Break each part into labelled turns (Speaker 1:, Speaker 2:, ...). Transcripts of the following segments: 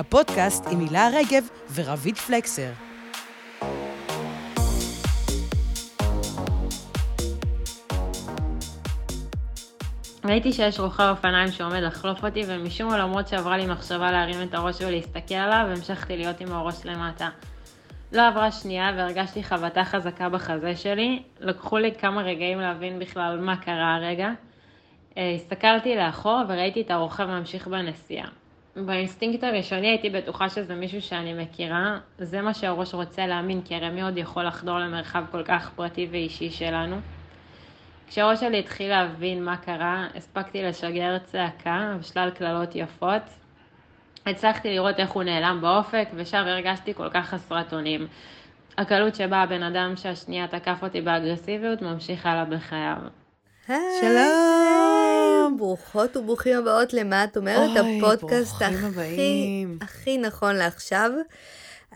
Speaker 1: הפודקאסט עם הילה רגב ורביד פלקסר.
Speaker 2: ראיתי שיש רוכב אופניים שעומד לחלוף אותי, ומשום מה למרות שעברה לי מחשבה להרים את הראש ולהסתכל עליו, המשכתי להיות עם הראש למטה. לא עברה שנייה והרגשתי חבטה חזקה בחזה שלי, לקחו לי כמה רגעים להבין בכלל מה קרה הרגע. אה, הסתכלתי לאחור וראיתי את הרוכב ממשיך בנסיעה. באינסטינקט הראשוני הייתי בטוחה שזה מישהו שאני מכירה, זה מה שהראש רוצה להאמין, כי הרי מי עוד יכול לחדור למרחב כל כך פרטי ואישי שלנו. כשהראש שלי התחיל להבין מה קרה, הספקתי לשגר צעקה ושלל קללות יפות. הצלחתי לראות איך הוא נעלם באופק, ושם הרגשתי כל כך חסרת אונים. הקלות שבה הבן אדם שהשנייה תקף אותי באגרסיביות ממשיך הלאה בחייו.
Speaker 1: שלום!
Speaker 3: ברוכות וברוכים הבאות למה את אומרת,
Speaker 1: אוי,
Speaker 3: הפודקאסט הכי,
Speaker 1: הבאים.
Speaker 3: הכי נכון לעכשיו.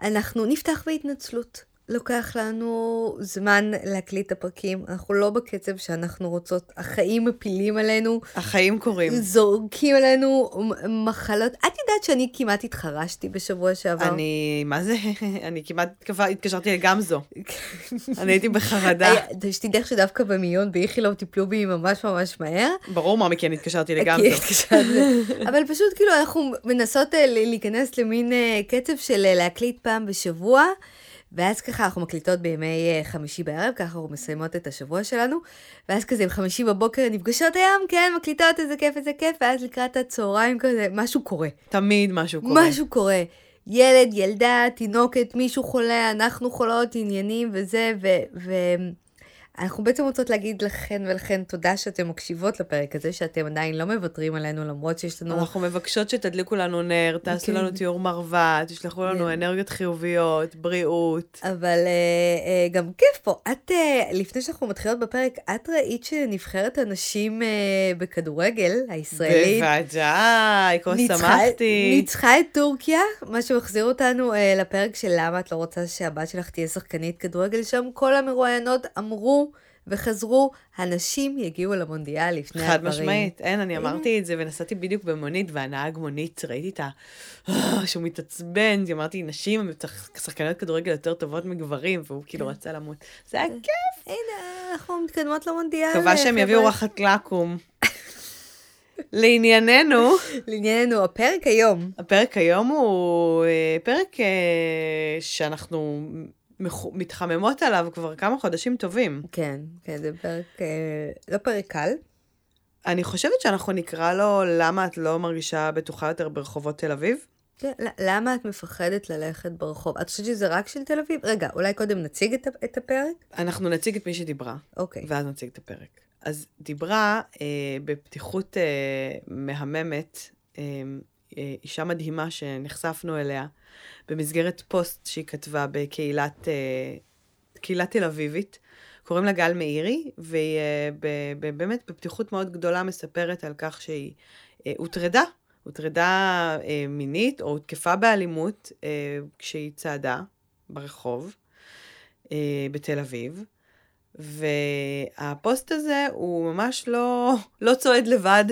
Speaker 3: אנחנו נפתח בהתנצלות. לוקח לנו זמן להקליט את הפרקים, אנחנו לא בקצב שאנחנו רוצות, החיים מפילים עלינו,
Speaker 1: החיים קורים.
Speaker 3: זורקים עלינו מחלות. את יודעת שאני כמעט התחרשתי בשבוע שעבר?
Speaker 1: אני, מה זה? אני כמעט התקשרתי לגמזו. אני הייתי בחרדה.
Speaker 3: שתדעי לך שדווקא במיון באיכילוב טיפלו בי ממש ממש מהר.
Speaker 1: ברור, מה מכן התקשרתי לגמזו.
Speaker 3: אבל פשוט כאילו אנחנו מנסות אה, להיכנס למין אה, קצב של אה, להקליט פעם בשבוע, ואז ככה אנחנו מקליטות בימי אה, חמישי בערב, ככה אנחנו מסיימות את השבוע שלנו, ואז כזה חמישי בבוקר נפגשות היום, כן, מקליטות, איזה כיף, איזה כיף, ואז לקראת הצהריים כזה, משהו קורה.
Speaker 1: תמיד משהו קורה.
Speaker 3: משהו קורה. ילד, ילדה, תינוקת, מישהו חולה, אנחנו חולות, עניינים וזה, ואנחנו בעצם רוצות להגיד לכן ולכן תודה שאתן מקשיבות לפרק הזה, שאתם עדיין לא מוותרים עלינו, למרות שיש לנו...
Speaker 1: אנחנו מבקשות שתדליקו לנו נר, תעשו
Speaker 3: כן.
Speaker 1: לנו תיאור מרווה, תשלחו לנו
Speaker 3: כן.
Speaker 1: אנרגיות חיוביות, בריאות.
Speaker 3: אבל אה, אה, גם כיף פה. את, אה, לפני שאנחנו מתחילות בפרק, את ראית שנבחרת הנשים בכדורגל הישראלית
Speaker 1: בוודאי, כה
Speaker 3: ניצחה-
Speaker 1: שמחתי.
Speaker 3: ניצחה את טורקיה, מה שמחזיר אותנו לפרק של למה את לא רוצה שהבת שלך תהיה שחקנית כדורגל, שם כל המרואיינות אמרו וחזרו, הנשים יגיעו למונדיאל לפני
Speaker 1: חד
Speaker 3: הדברים.
Speaker 1: משמעית, אין, אני אמרתי את זה ונסעתי בדיוק במונית, והנהג מונית, ראיתי את ה... אה, שהוא מתעצבן, אמרתי, נשים הן שח- שחקניות כדורגל יותר טובות מגברים, והוא כאילו רצה למות. זה היה כיף.
Speaker 3: הנה, אנחנו מתקדמות למונדיאל.
Speaker 1: מקווה שהם. יביאו רחת לקום. לענייננו,
Speaker 3: לענייננו, הפרק היום.
Speaker 1: הפרק היום הוא אה, פרק אה, שאנחנו מתחממות עליו כבר כמה חודשים טובים.
Speaker 3: כן, כן, זה פרק, אה, לא פרק קל.
Speaker 1: אני חושבת שאנחנו נקרא לו למה את לא מרגישה בטוחה יותר ברחובות תל אביב.
Speaker 3: כן, למה את מפחדת ללכת ברחוב? את חושבת שזה רק של תל אביב? רגע, אולי קודם נציג את, את הפרק?
Speaker 1: אנחנו נציג את מי שדיברה.
Speaker 3: אוקיי.
Speaker 1: ואז נציג את הפרק. אז דיברה אה, בפתיחות אה, מהממת אה, אישה מדהימה שנחשפנו אליה במסגרת פוסט שהיא כתבה בקהילת אה, קהילה תל אביבית. קוראים לה גל מאירי, והיא אה, באמת בפתיחות מאוד גדולה מספרת על כך שהיא אה, הוטרדה, הוטרדה אה, מינית או הותקפה באלימות אה, כשהיא צעדה ברחוב אה, בתל אביב. והפוסט הזה הוא ממש לא, לא צועד לבד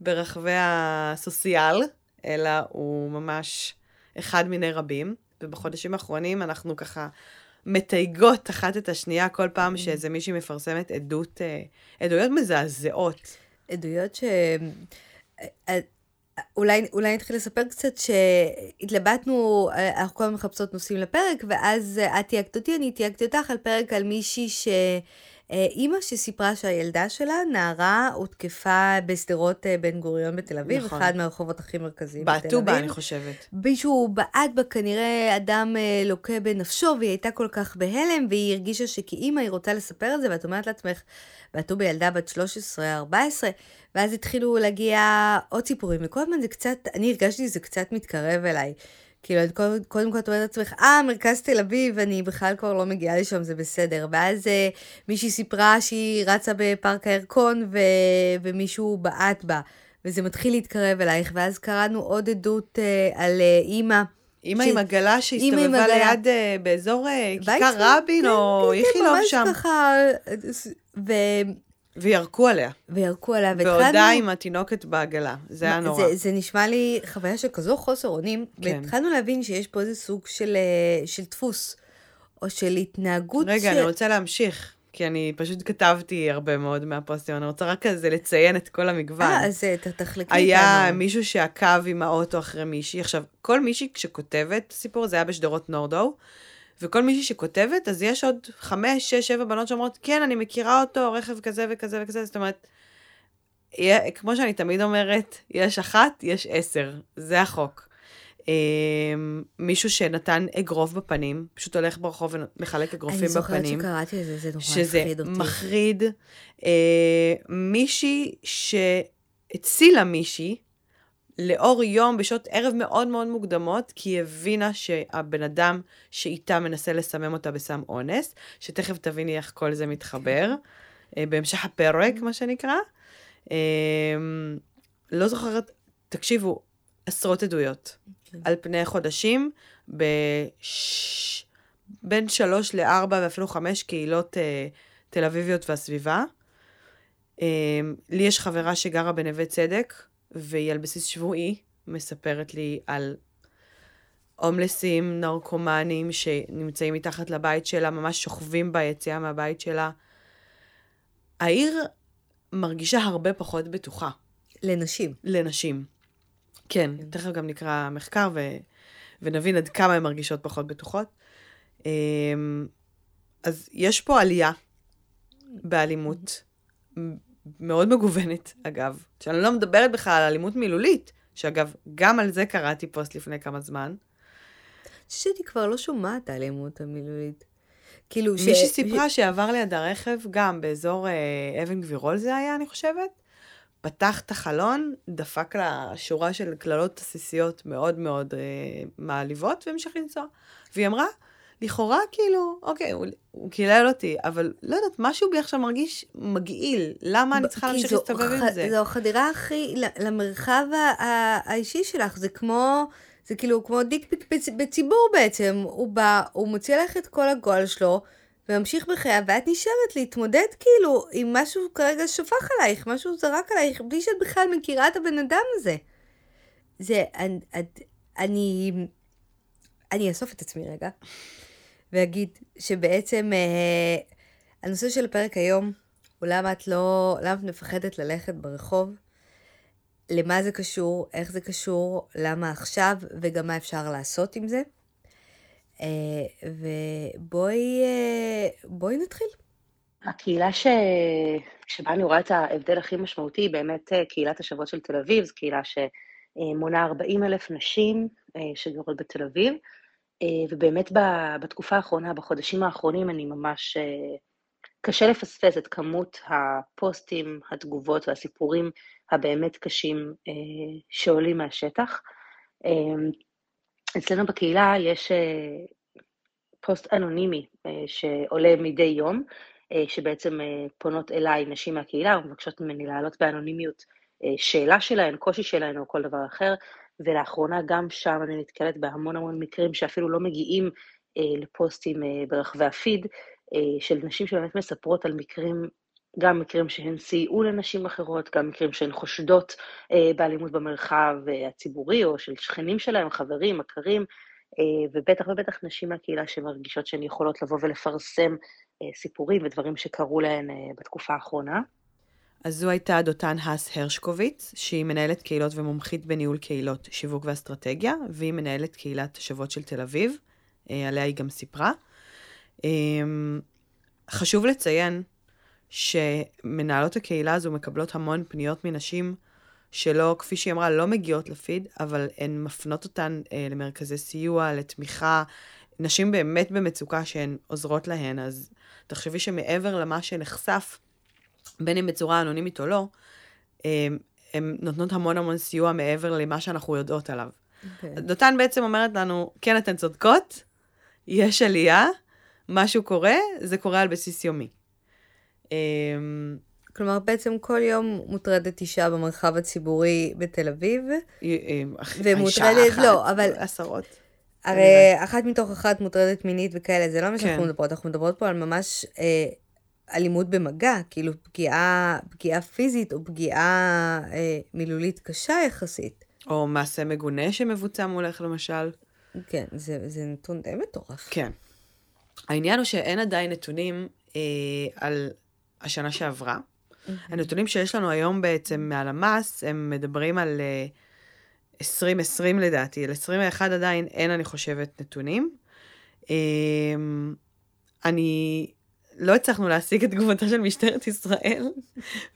Speaker 1: ברחבי הסוציאל, אלא הוא ממש אחד מיני רבים. ובחודשים האחרונים אנחנו ככה מתייגות אחת את השנייה כל פעם שאיזה מישהי מפרסמת עדות, אה, עדויות מזעזעות.
Speaker 3: עדויות ש... אה, אולי, אולי נתחיל לספר קצת שהתלבטנו, אה, אנחנו כל הזמן מחפשות נושאים לפרק, ואז אה, את תייגת אותי, אני תייגתי אותך על פרק על מישהי ש... אה, אימא שסיפרה שהילדה שלה, נערה, הותקפה בשדרות אה, בן גוריון בתל אביב,
Speaker 1: נכון.
Speaker 3: אחד מהרחובות הכי מרכזיים בתל אביב.
Speaker 1: בעטו בה, אני חושבת.
Speaker 3: מישהו בעט בה כנראה אדם אה, לוקה בנפשו, והיא הייתה כל כך בהלם, והיא הרגישה שכאימא היא רוצה לספר את זה, ואת אומרת לעצמך, בעטו בילדה בת 13-14, ואז התחילו להגיע עוד סיפורים, וכל הזמן זה קצת, אני הרגשתי שזה קצת מתקרב אליי. כאילו, את קודם, קודם כל את אומרת לעצמך, אה, מרכז תל אביב, אני בכלל כבר לא מגיעה לשם, זה בסדר. ואז אה, מישהי סיפרה שהיא רצה בפארק הירקון, ו... ומישהו בעט בה, וזה מתחיל להתקרב אלייך, ואז קראנו עוד עדות אה, על אה, אימא.
Speaker 1: אימא
Speaker 3: ש-
Speaker 1: עם עגלה שהסתובבה. ליד אה, באזור אה, כיכר רבין
Speaker 3: כן,
Speaker 1: או
Speaker 3: כן, כן,
Speaker 1: איכילוב
Speaker 3: ממש
Speaker 1: שם.
Speaker 3: ככה, ו...
Speaker 1: וירקו עליה.
Speaker 3: וירקו עליה,
Speaker 1: ועודה עם התינוקת בעגלה. זה היה נורא.
Speaker 3: זה, זה נשמע לי חוויה של כזו חוסר אונים, כן. והתחלנו להבין שיש פה איזה סוג של, אה, של דפוס, או של התנהגות
Speaker 1: רגע,
Speaker 3: ש...
Speaker 1: אני רוצה להמשיך. כי אני פשוט כתבתי הרבה מאוד מהפוסטים, אני רוצה רק כזה לציין את כל המגוון.
Speaker 3: אה, אז תחלקי
Speaker 1: איתנו. היה מישהו שעקב עם האוטו אחרי מישהי. עכשיו, כל מישהי שכותבת סיפור, זה היה בשדרות נורדו, וכל מישהי שכותבת, אז יש עוד חמש, שש, שבע בנות שאומרות, כן, אני מכירה אותו, רכב כזה וכזה וכזה, זאת אומרת, יהיה, כמו שאני תמיד אומרת, יש אחת, יש עשר, זה החוק. אה, מישהו שנתן אגרוף בפנים, פשוט הולך ברחוב ומחלק אגרופים בפנים. אני
Speaker 3: זוכרת שקראתי את זה, זה נורא הפחיד אותי.
Speaker 1: שזה מחריד. אה, מישהי שהצילה מישהי, לאור יום בשעות ערב מאוד מאוד מוקדמות, כי היא הבינה שהבן אדם שאיתה מנסה לסמם אותה בסם אונס, שתכף תביני איך כל זה מתחבר, אה, בהמשך הפרק, מה שנקרא. אה, לא זוכרת, תקשיבו, עשרות עדויות. כן. על פני חודשים, בש... בין שלוש לארבע ואפילו חמש קהילות אה, תל אביביות והסביבה. אה, לי יש חברה שגרה בנווה צדק, והיא על בסיס שבועי מספרת לי על הומלסים, נרקומנים שנמצאים מתחת לבית שלה, ממש שוכבים ביציאה מהבית שלה. העיר מרגישה הרבה פחות בטוחה.
Speaker 3: לנשים.
Speaker 1: לנשים. כן, כן. תכף גם נקרא מחקר ו... ונבין עד כמה הן מרגישות פחות בטוחות. אמ, אז יש פה עלייה באלימות מאוד מגוונת, אגב, שאני לא מדברת בכלל על אלימות מילולית, שאגב, גם על זה קראתי פוסט לפני כמה זמן.
Speaker 3: שאני כבר לא שומעת האלימות המילולית. כאילו
Speaker 1: ש... מישהי סיפרה שעבר ליד הרכב, גם באזור אה, אבן גבירול זה היה, אני חושבת. פתח את החלון, דפק לה שורה של קללות עסיסיות מאוד מאוד אה, מעליבות, והמשיך לנסוע. והיא אמרה, לכאורה, כאילו, אוקיי, הוא, הוא קילל אותי, אבל לא יודעת, משהו בי עכשיו מרגיש מגעיל. למה אני צריכה להמשיך להסתובב עם זה?
Speaker 3: זו החדירה הכי, למרחב האישי שלך, זה כמו, זה כאילו כמו דיק פיק בציבור בעצם. הוא בא, הוא מוציא לך את כל הגועל שלו, וממשיך בחייו, ואת נשארת להתמודד כאילו עם משהו כרגע שפך עלייך, משהו זרק עלייך, בלי שאת בכלל מכירה את הבן אדם הזה. זה, אני, אני, אני אאסוף את עצמי רגע, ואגיד שבעצם אה, הנושא של הפרק היום הוא למה את לא, למה את מפחדת ללכת ברחוב, למה זה קשור, איך זה קשור, למה עכשיו, וגם מה אפשר לעשות עם זה. אה, ובואי אה, נתחיל.
Speaker 4: הקהילה ש... שבה אני רואה את ההבדל הכי משמעותי היא באמת אה, קהילת השבועות של תל אביב, זו קהילה שמונה 40 אלף נשים שגרות בתל אביב, ובאמת בתקופה האחרונה, בחודשים האחרונים, אני ממש... קשה לפספס את כמות הפוסטים, התגובות והסיפורים הבאמת קשים שעולים מהשטח. אצלנו בקהילה יש אה, פוסט אנונימי אה, שעולה מדי יום, אה, שבעצם פונות אליי נשים מהקהילה ומבקשות ממני להעלות באנונימיות שאלה שלהן, קושי שלהן או כל דבר אחר, ולאחרונה גם שם אני נתקלת בהמון המון מקרים שאפילו לא מגיעים לפוסטים ברחבי הפיד, של נשים שבאמת מספרות על מקרים גם מקרים שהן סייעו לנשים אחרות, גם מקרים שהן חושדות אה, באלימות במרחב אה, הציבורי, או של שכנים שלהם, חברים, מכרים, אה, ובטח ובטח נשים מהקהילה שמרגישות שהן יכולות לבוא ולפרסם אה, סיפורים ודברים שקרו להן אה, בתקופה האחרונה.
Speaker 1: אז זו הייתה דותן האס הרשקוביץ, שהיא מנהלת קהילות ומומחית בניהול קהילות, שיווק ואסטרטגיה, והיא מנהלת קהילת השבועות של תל אביב, אה, עליה היא גם סיפרה. אה, חשוב לציין שמנהלות הקהילה הזו מקבלות המון פניות מנשים שלא, כפי שהיא אמרה, לא מגיעות לפיד, אבל הן מפנות אותן אה, למרכזי סיוע, לתמיכה. נשים באמת במצוקה שהן עוזרות להן, אז תחשבי שמעבר למה שנחשף, בין אם בצורה אנונימית או לא, הן נותנות המון המון סיוע מעבר למה שאנחנו יודעות עליו. Okay. אוקיי. דותן בעצם אומרת לנו, כן, אתן צודקות, יש עלייה, משהו קורה, זה קורה על בסיס יומי.
Speaker 3: אמ, כלומר, בעצם כל יום מוטרדת אישה במרחב הציבורי בתל אביב.
Speaker 1: ומוטרדת, לא, אבל... עשרות.
Speaker 3: הרי אחת מתוך אחת מוטרדת מינית וכאלה, זה לא מה שאנחנו כן. מדברות, אנחנו מדברות פה על ממש אה, אלימות במגע, כאילו פגיעה, פגיעה פיזית או פגיעה אה, מילולית קשה יחסית.
Speaker 1: או מעשה מגונה שמבוצע מולך, למשל.
Speaker 3: כן, זה, זה נתון די מטורף.
Speaker 1: כן. העניין הוא שאין עדיין נתונים אה, על השנה שעברה. הנתונים שיש לנו היום בעצם מהלמ"ס, הם מדברים על אה, 2020 לדעתי, על 21 עדיין אין, אני חושבת, נתונים. אה, אני, לא הצלחנו להשיג את תגובתה של משטרת ישראל,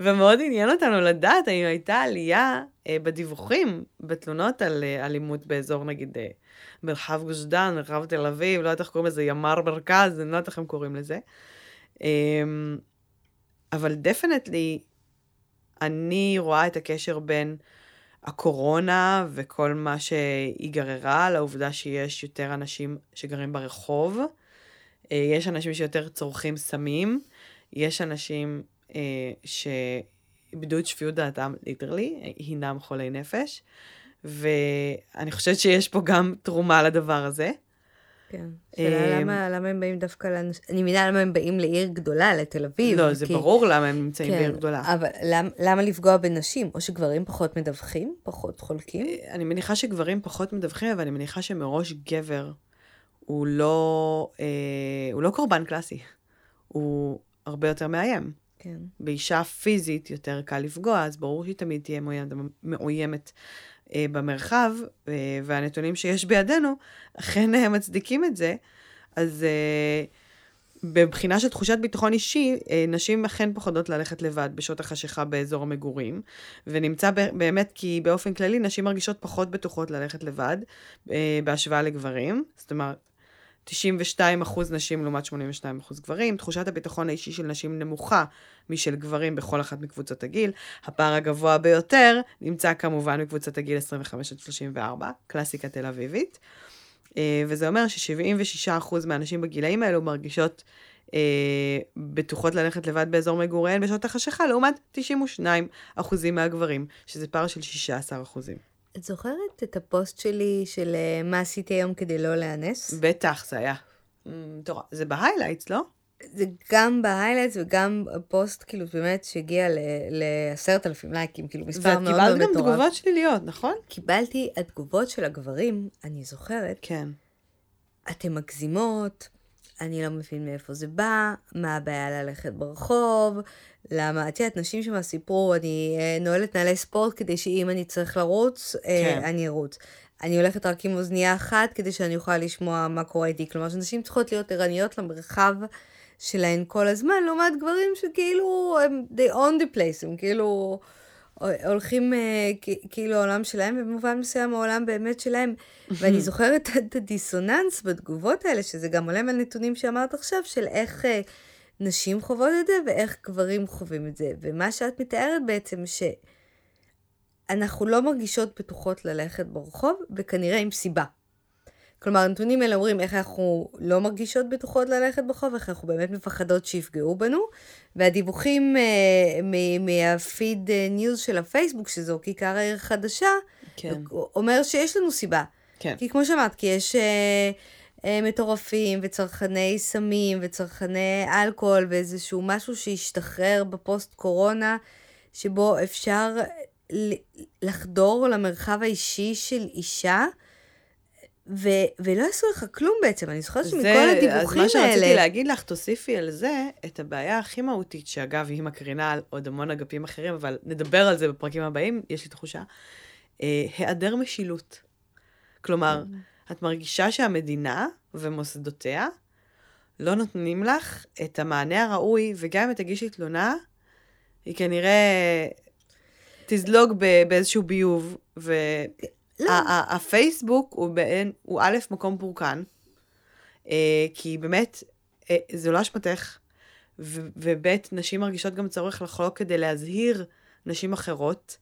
Speaker 1: ומאוד עניין אותנו לדעת האם הייתה עלייה אה, בדיווחים, בתלונות על אה, אלימות באזור, נגיד, אה, מרחב גוש דן, מרחב תל אביב, לא יודעת איך קוראים לזה, ימ"ר מרכז, אני לא יודעת איך הם קוראים לזה. אה, אבל definitely, אני רואה את הקשר בין הקורונה וכל מה שהיא גררה לעובדה שיש יותר אנשים שגרים ברחוב. אה, יש אנשים שיותר צורכים סמים, יש אנשים אה, שאיבדו את שפיות דעתם, literally, הם חולי נפש, ואני חושבת שיש פה גם תרומה לדבר הזה.
Speaker 3: כן. שאלה
Speaker 1: אמ,
Speaker 3: למה, למה הם באים דווקא לאנש... אני מבינה למה הם באים לעיר גדולה, לתל אביב.
Speaker 1: לא, זה
Speaker 3: כי-
Speaker 1: ברור למה הם נמצאים
Speaker 3: כן,
Speaker 1: בעיר גדולה.
Speaker 3: אבל למ, למה לפגוע בנשים? או שגברים פחות מדווחים? פחות חולקים?
Speaker 1: אה, אני מניחה שגברים פחות מדווחים, אבל אני מניחה שמראש גבר הוא לא, אה, הוא לא קורבן קלאסי, הוא הרבה יותר מאיים.
Speaker 3: כן.
Speaker 1: באישה פיזית יותר קל לפגוע, אז ברור שהיא תמיד תהיה מאוימת, מאוימת אה, במרחב, אה, והנתונים שיש בידינו אכן אה, מצדיקים את זה. אז אה, בבחינה של תחושת ביטחון אישי, אה, נשים אכן פוחדות ללכת לבד בשעות החשיכה באזור המגורים, ונמצא ב- באמת כי באופן כללי נשים מרגישות פחות בטוחות ללכת לבד אה, בהשוואה לגברים. זאת אומרת, 92 אחוז נשים לעומת 82 אחוז גברים. תחושת הביטחון האישי של נשים נמוכה משל גברים בכל אחת מקבוצות הגיל. הפער הגבוה ביותר נמצא כמובן בקבוצת הגיל 25 עד 34, קלאסיקה תל אביבית. אה, וזה אומר ש-76 אחוז מהנשים בגילאים האלו מרגישות אה, בטוחות ללכת לבד באזור מגוריהן בשעות החשיכה, לעומת 92 אחוזים מהגברים, שזה פער של 16 אחוזים.
Speaker 3: את זוכרת את הפוסט שלי של אה, מה עשיתי היום כדי לא להיאנס?
Speaker 1: בטח, זה היה. מטורף. זה ב highlights, לא?
Speaker 3: זה גם בהיילייטס וגם הפוסט, כאילו, באמת, שהגיע לעשרת אלפים לייקים, כאילו, מספר
Speaker 1: ואת
Speaker 3: מאוד מאוד
Speaker 1: קיבלת
Speaker 3: מטורף.
Speaker 1: גם תגובות שליליות, נכון?
Speaker 3: קיבלתי התגובות של הגברים, אני זוכרת,
Speaker 1: כן.
Speaker 3: אתן מגזימות, אני לא מבין מאיפה זה בא, מה הבעיה ללכת ברחוב, למה, את יודעת, נשים שם סיפרו, אני אה, נועלת נעלי ספורט כדי שאם אני צריך לרוץ, אה,
Speaker 1: כן.
Speaker 3: אני ארוץ. אני הולכת רק עם אוזנייה אחת כדי שאני אוכל לשמוע מה קורה איתי. כלומר, שנשים צריכות להיות ערניות למרחב שלהן כל הזמן, לעומת גברים שכאילו, הם they own the place, הם כאילו הולכים אה, כאילו העולם שלהם, ובמובן מסוים העולם באמת שלהם. ואני זוכרת את הדיסוננס בתגובות האלה, שזה גם עולה מהנתונים שאמרת עכשיו, של איך אה, נשים חוות את זה ואיך גברים חווים את זה. ומה שאת מתארת בעצם, שאנחנו לא מרגישות בטוחות ללכת ברחוב, וכנראה עם סיבה. כלומר, הנתונים האלה אומרים איך אנחנו לא מרגישות בטוחות ללכת ברחוב, איך אנחנו באמת מפחדות שיפגעו בנו, והדיווחים אה, מהפיד אה, news של הפייסבוק, שזו כיכר העיר החדשה,
Speaker 1: כן.
Speaker 3: אומר שיש לנו סיבה.
Speaker 1: כן.
Speaker 3: כי כמו שאמרת, כי יש אה, אה, מטורפים וצרכני סמים וצרכני אלכוהול ואיזשהו משהו שהשתחרר בפוסט קורונה, שבו אפשר לחדור למרחב האישי של אישה, ו- ולא יעשו לך כלום בעצם. אני זוכרת שמכל הדיווחים
Speaker 1: מה שרציתי
Speaker 3: האלה...
Speaker 1: להגיד לך, תוסיפי על זה את הבעיה הכי מהותית, שאגב, היא מקרינה על עוד המון אגפים אחרים, אבל נדבר על זה בפרקים הבאים, יש לי תחושה. אה, היעדר משילות. כלומר, את מרגישה שהמדינה ומוסדותיה לא נותנים לך את המענה הראוי, וגם אם תגישי תלונה, היא כנראה תזלוג באיזשהו ביוב, ו...
Speaker 3: לא.
Speaker 1: הפייסבוק הוא, בעין, הוא א', מקום פורקן, אה, כי באמת, אה, זה לא אשמתך, וב', נשים מרגישות גם צורך לחלוק כדי להזהיר נשים אחרות.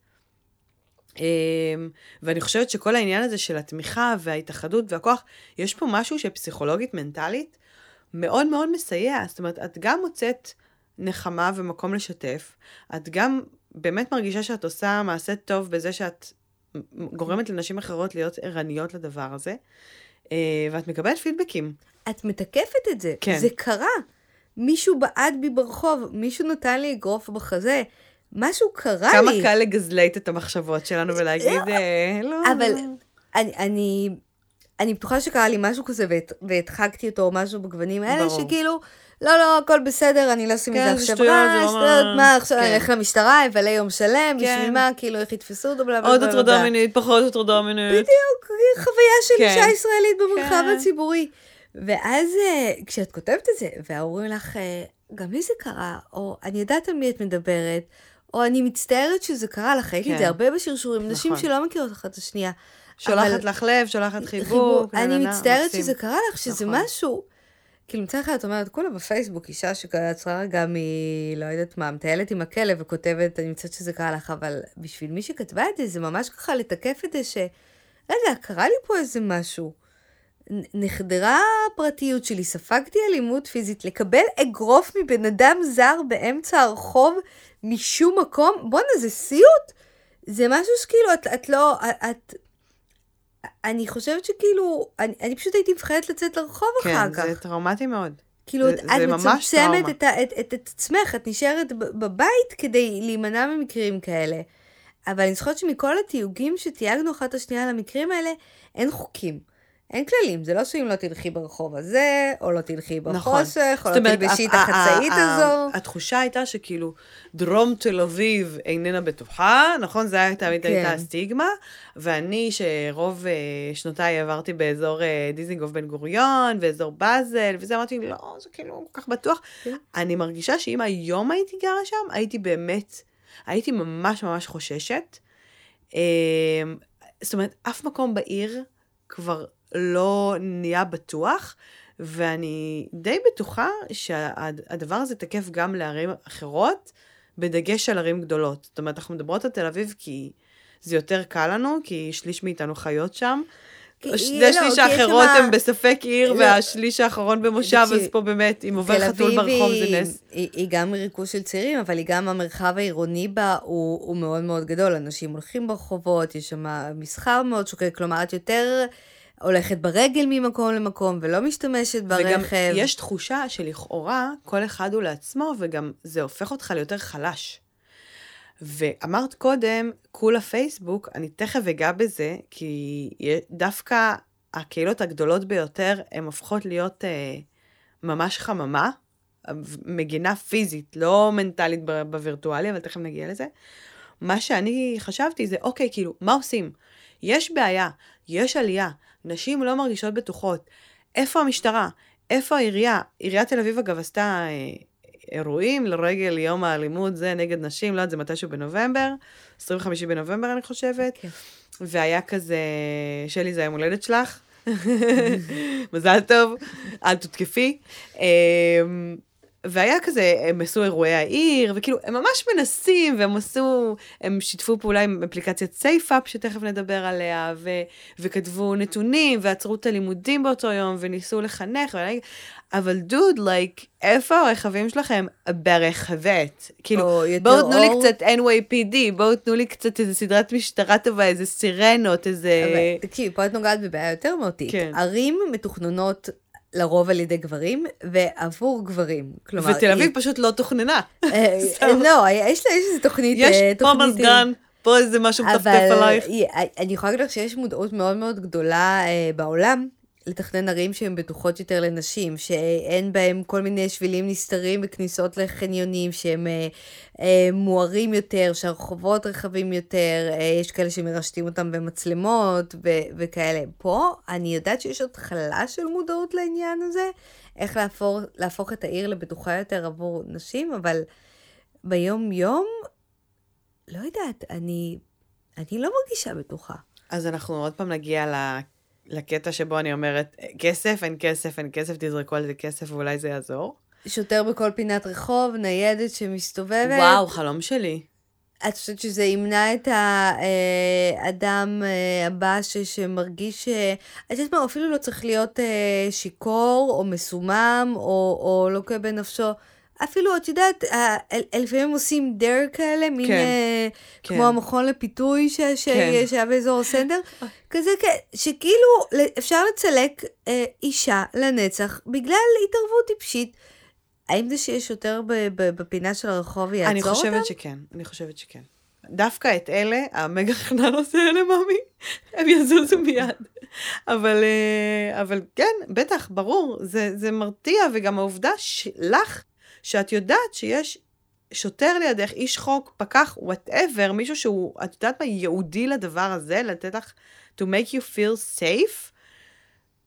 Speaker 1: אה, ואני חושבת שכל העניין הזה של התמיכה וההתאחדות והכוח, יש פה משהו שפסיכולוגית, מנטלית, מאוד מאוד מסייע. זאת אומרת, את גם מוצאת נחמה ומקום לשתף, את גם באמת מרגישה שאת עושה מעשה טוב בזה שאת גורמת לנשים אחרות להיות ערניות לדבר הזה, אה, ואת מקבלת פידבקים.
Speaker 3: את מתקפת את זה.
Speaker 1: כן.
Speaker 3: זה קרה. מישהו בעט בי ברחוב, מישהו נתן לי אגרוף בחזה, משהו קרה
Speaker 1: כמה
Speaker 3: לי.
Speaker 1: קל לגזלייט את המחשבות שלנו ולהגיד, אה, לא.
Speaker 3: אבל אני, אני, אני בטוחה שקרה לי משהו כזה והד- והדחקתי אותו או משהו בגוונים האלה,
Speaker 1: ברור.
Speaker 3: שכאילו, לא, לא, הכל בסדר, אני לא אשים
Speaker 1: כן,
Speaker 3: את
Speaker 1: זה
Speaker 3: זה עכשיו
Speaker 1: שטויות, זה
Speaker 3: רע,
Speaker 1: לא
Speaker 3: שטויות,
Speaker 1: מה-
Speaker 3: מה, עכשיו
Speaker 1: כן.
Speaker 3: אני אלך למשטרה, אבלה יום שלם, בשביל
Speaker 1: כן.
Speaker 3: מה, כאילו, איך יתפסו אותו, בלה בלה
Speaker 1: עוד
Speaker 3: בלה
Speaker 1: הטרדה
Speaker 3: בלה.
Speaker 1: מינית, פחות הטרדה מינית.
Speaker 3: בדיוק, חוויה של
Speaker 1: כן.
Speaker 3: אישה ישראלית במרחב
Speaker 1: כן.
Speaker 3: הציבורי. ואז אה, כשאת כותבת את זה, וההורים לך, אה, גם לי זה קרה, או אני יודעת על מי את מדברת, או אני מצטערת שזה קרה לך, הייתי את
Speaker 1: כן.
Speaker 3: זה הרבה בשרשורים, נשים
Speaker 1: נכון.
Speaker 3: שלא מכירות אחת את השנייה.
Speaker 1: שולחת לך לב, שולחת חיבוק.
Speaker 3: אני מצטערת. שזה קרה לך, שזה
Speaker 1: נכון.
Speaker 3: משהו. כאילו מצד אחד את אומרת, כולה בפייסבוק, אישה שעצרה רגע מ... לא יודעת מה, מטיילת עם הכלב וכותבת, אני מצטערת שזה קרה לך, אבל בשביל מי שכתבה את זה, זה ממש ככה לתקף את זה ש... רגע, קרה לי פה איזה משהו. נחדרה הפרטיות שלי, ספגתי אלימות פיזית, לקבל אגרוף מבן אדם זר באמצע הרחוב משום מקום, בואנה, זה סיוט. זה משהו שכאילו, את, את לא, את... אני חושבת שכאילו, אני, אני פשוט הייתי מפחדת לצאת לרחוב
Speaker 1: כן,
Speaker 3: אחר כך.
Speaker 1: זה טראומטי מאוד.
Speaker 3: כאילו,
Speaker 1: זה-
Speaker 3: את,
Speaker 1: זה
Speaker 3: את מצמצמת. את, את, את, את עצמך, את נשארת בבית כדי להימנע ממקרים כאלה. אבל אני זוכרת שמכל התיוגים שתייגנו אחת את השנייה על המקרים האלה, אין חוקים. אין כללים, זה לא שאם לא תלכי ברחוב הזה, או לא תלכי
Speaker 1: נכון.
Speaker 3: בחושך, או
Speaker 1: זאת
Speaker 3: לא תלבשי את החצאית הזו.
Speaker 1: התחושה הייתה שכאילו דרום תל אביב איננה בטוחה, נכון? זה היה תמיד
Speaker 3: כן.
Speaker 1: הייתה הסטיגמה, ואני שרוב אה, שנותיי עברתי באזור אה, דיזינגוף בן גוריון, ואזור באזל, וזה אמרתי, לא, זה כאילו כל כך בטוח.
Speaker 3: כן.
Speaker 1: אני מרגישה שאם היום הייתי גרה שם, הייתי באמת, הייתי ממש ממש חוששת. אה, זאת אומרת, אף מקום בעיר כבר לא נהיה בטוח, ואני די בטוחה שהדבר הזה תקף גם לערים אחרות, בדגש על ערים גדולות. זאת אומרת, אנחנו מדברות על תל אביב כי זה יותר קל לנו, כי שליש מאיתנו חיות שם. שני
Speaker 3: לא,
Speaker 1: השליש
Speaker 3: כי יש
Speaker 1: האחרות
Speaker 3: שמה-
Speaker 1: הם בספק עיר,
Speaker 3: לא.
Speaker 1: והשליש האחרון במושב, אז פה באמת, אם עובר חתול ברחוב
Speaker 3: היא-
Speaker 1: זה נס.
Speaker 3: היא, היא גם ריכוז של צעירים, אבל היא גם המרחב העירוני בה הוא, הוא מאוד מאוד גדול. אנשים הולכים ברחובות, יש שם מסחר מאוד שוקק, כלומר, את יותר הולכת ברגל ממקום למקום ולא משתמשת
Speaker 1: וגם
Speaker 3: ברכב.
Speaker 1: יש תחושה שלכאורה כל אחד הוא לעצמו, וגם זה הופך אותך ליותר חלש. ואמרת קודם, כולה פייסבוק, אני תכף אגע בזה, כי דווקא הקהילות הגדולות ביותר, הן הופכות להיות אה, ממש חממה, מגינה פיזית, לא מנטלית בווירטואלי, אבל תכף נגיע לזה. מה שאני חשבתי זה, אוקיי, כאילו, מה עושים? יש בעיה, יש עלייה, נשים לא מרגישות בטוחות. איפה המשטרה? איפה העירייה? עיריית תל אביב, אגב, עשתה אה, אירועים לרגל יום האלימות, זה נגד נשים, לא יודעת, זה מתישהו בנובמבר, 25 בנובמבר, אני חושבת.
Speaker 3: כן.
Speaker 1: והיה כזה, שלי, זה היום הולדת שלך. מזל טוב, אל תותקפי. והיה כזה, הם עשו אירועי העיר, וכאילו, הם ממש מנסים, והם עשו, הם שיתפו פעולה עם אפליקציית SafeUp, שתכף נדבר עליה, ו, וכתבו נתונים, ועצרו את הלימודים באותו יום, וניסו לחנך, ואני, אבל דוד, לייק, איפה הרכבים שלכם? ברכבת. כאילו,
Speaker 3: יותר
Speaker 1: בואו תנו לי. קצת NYPD, בואו תנו לי קצת איזה סדרת משטרה טובה, איזה סירנות, איזה...
Speaker 3: אבל תקשיבי, פה את נוגעת בבעיה יותר מהותית.
Speaker 1: כן.
Speaker 3: ערים מתוכננות לרוב על ידי גברים, ועבור גברים. כלומר,
Speaker 1: ותל אביב
Speaker 3: היא-
Speaker 1: פשוט לא תוכננה.
Speaker 3: אה,
Speaker 1: סתם.
Speaker 3: לא, יש לה איזו תוכנית...
Speaker 1: יש
Speaker 3: אה,
Speaker 1: פה מזגן, פה איזה משהו מטפטף
Speaker 3: אבל
Speaker 1: עלייך.
Speaker 3: היא- אני יכולה להגיד לך שיש מודעות מאוד מאוד גדולה אה, בעולם לתכנן ערים שהן בטוחות יותר לנשים, שאין בהם כל מיני שבילים נסתרים וכניסות לחניונים, שהם אה, אה, מוארים יותר, שהרחובות רחבים יותר, אה, יש כאלה שמרשתים אותם במצלמות ו- וכאלה. פה אני יודעת שיש התחלה של מודעות לעניין הזה, איך להפוך, להפוך את העיר לבטוחה יותר עבור נשים, אבל ביום-יום, לא יודעת, אני, אני לא מרגישה בטוחה.
Speaker 1: אז אנחנו עוד פעם נגיע ל- לקטע שבו אני אומרת, כסף, אין כסף, אין כסף, תזרקו על זה כסף ואולי זה יעזור.
Speaker 3: שוטר בכל פינת רחוב, ניידת שמסתובבת.
Speaker 1: וואו, חלום שלי.
Speaker 3: את חושבת שזה ימנע את האדם אה, הבא ש, שמרגיש, אה, את יודעת מה, אפילו לא צריך להיות אה, שיכור או מסומם או, או לוקה בנפשו. אפילו, את יודעת, לפעמים עושים דר כאלה, מין
Speaker 1: כן,
Speaker 3: אה,
Speaker 1: כן.
Speaker 3: כמו המכון לפיתוי ש- ש-
Speaker 1: כן.
Speaker 3: שהיה באזור הסנדר, כזה, שכאילו אפשר לצלק אה, אישה לנצח בגלל התערבות טיפשית. האם זה שיש יותר בפינה של הרחוב יעצור
Speaker 1: אני
Speaker 3: אותם?
Speaker 1: חושבת שכן, אני חושבת שכן. דווקא את אלה, המגה חננות האלה, ממי, הם יזוזו מיד. אבל, אה, אבל כן, בטח, ברור, זה, זה מרתיע, וגם העובדה שלך, שאת יודעת שיש שוטר לידך, איש חוק, פקח, whatever, מישהו שהוא, את יודעת מה, ייעודי לדבר הזה, לתת לך, to make you feel safe,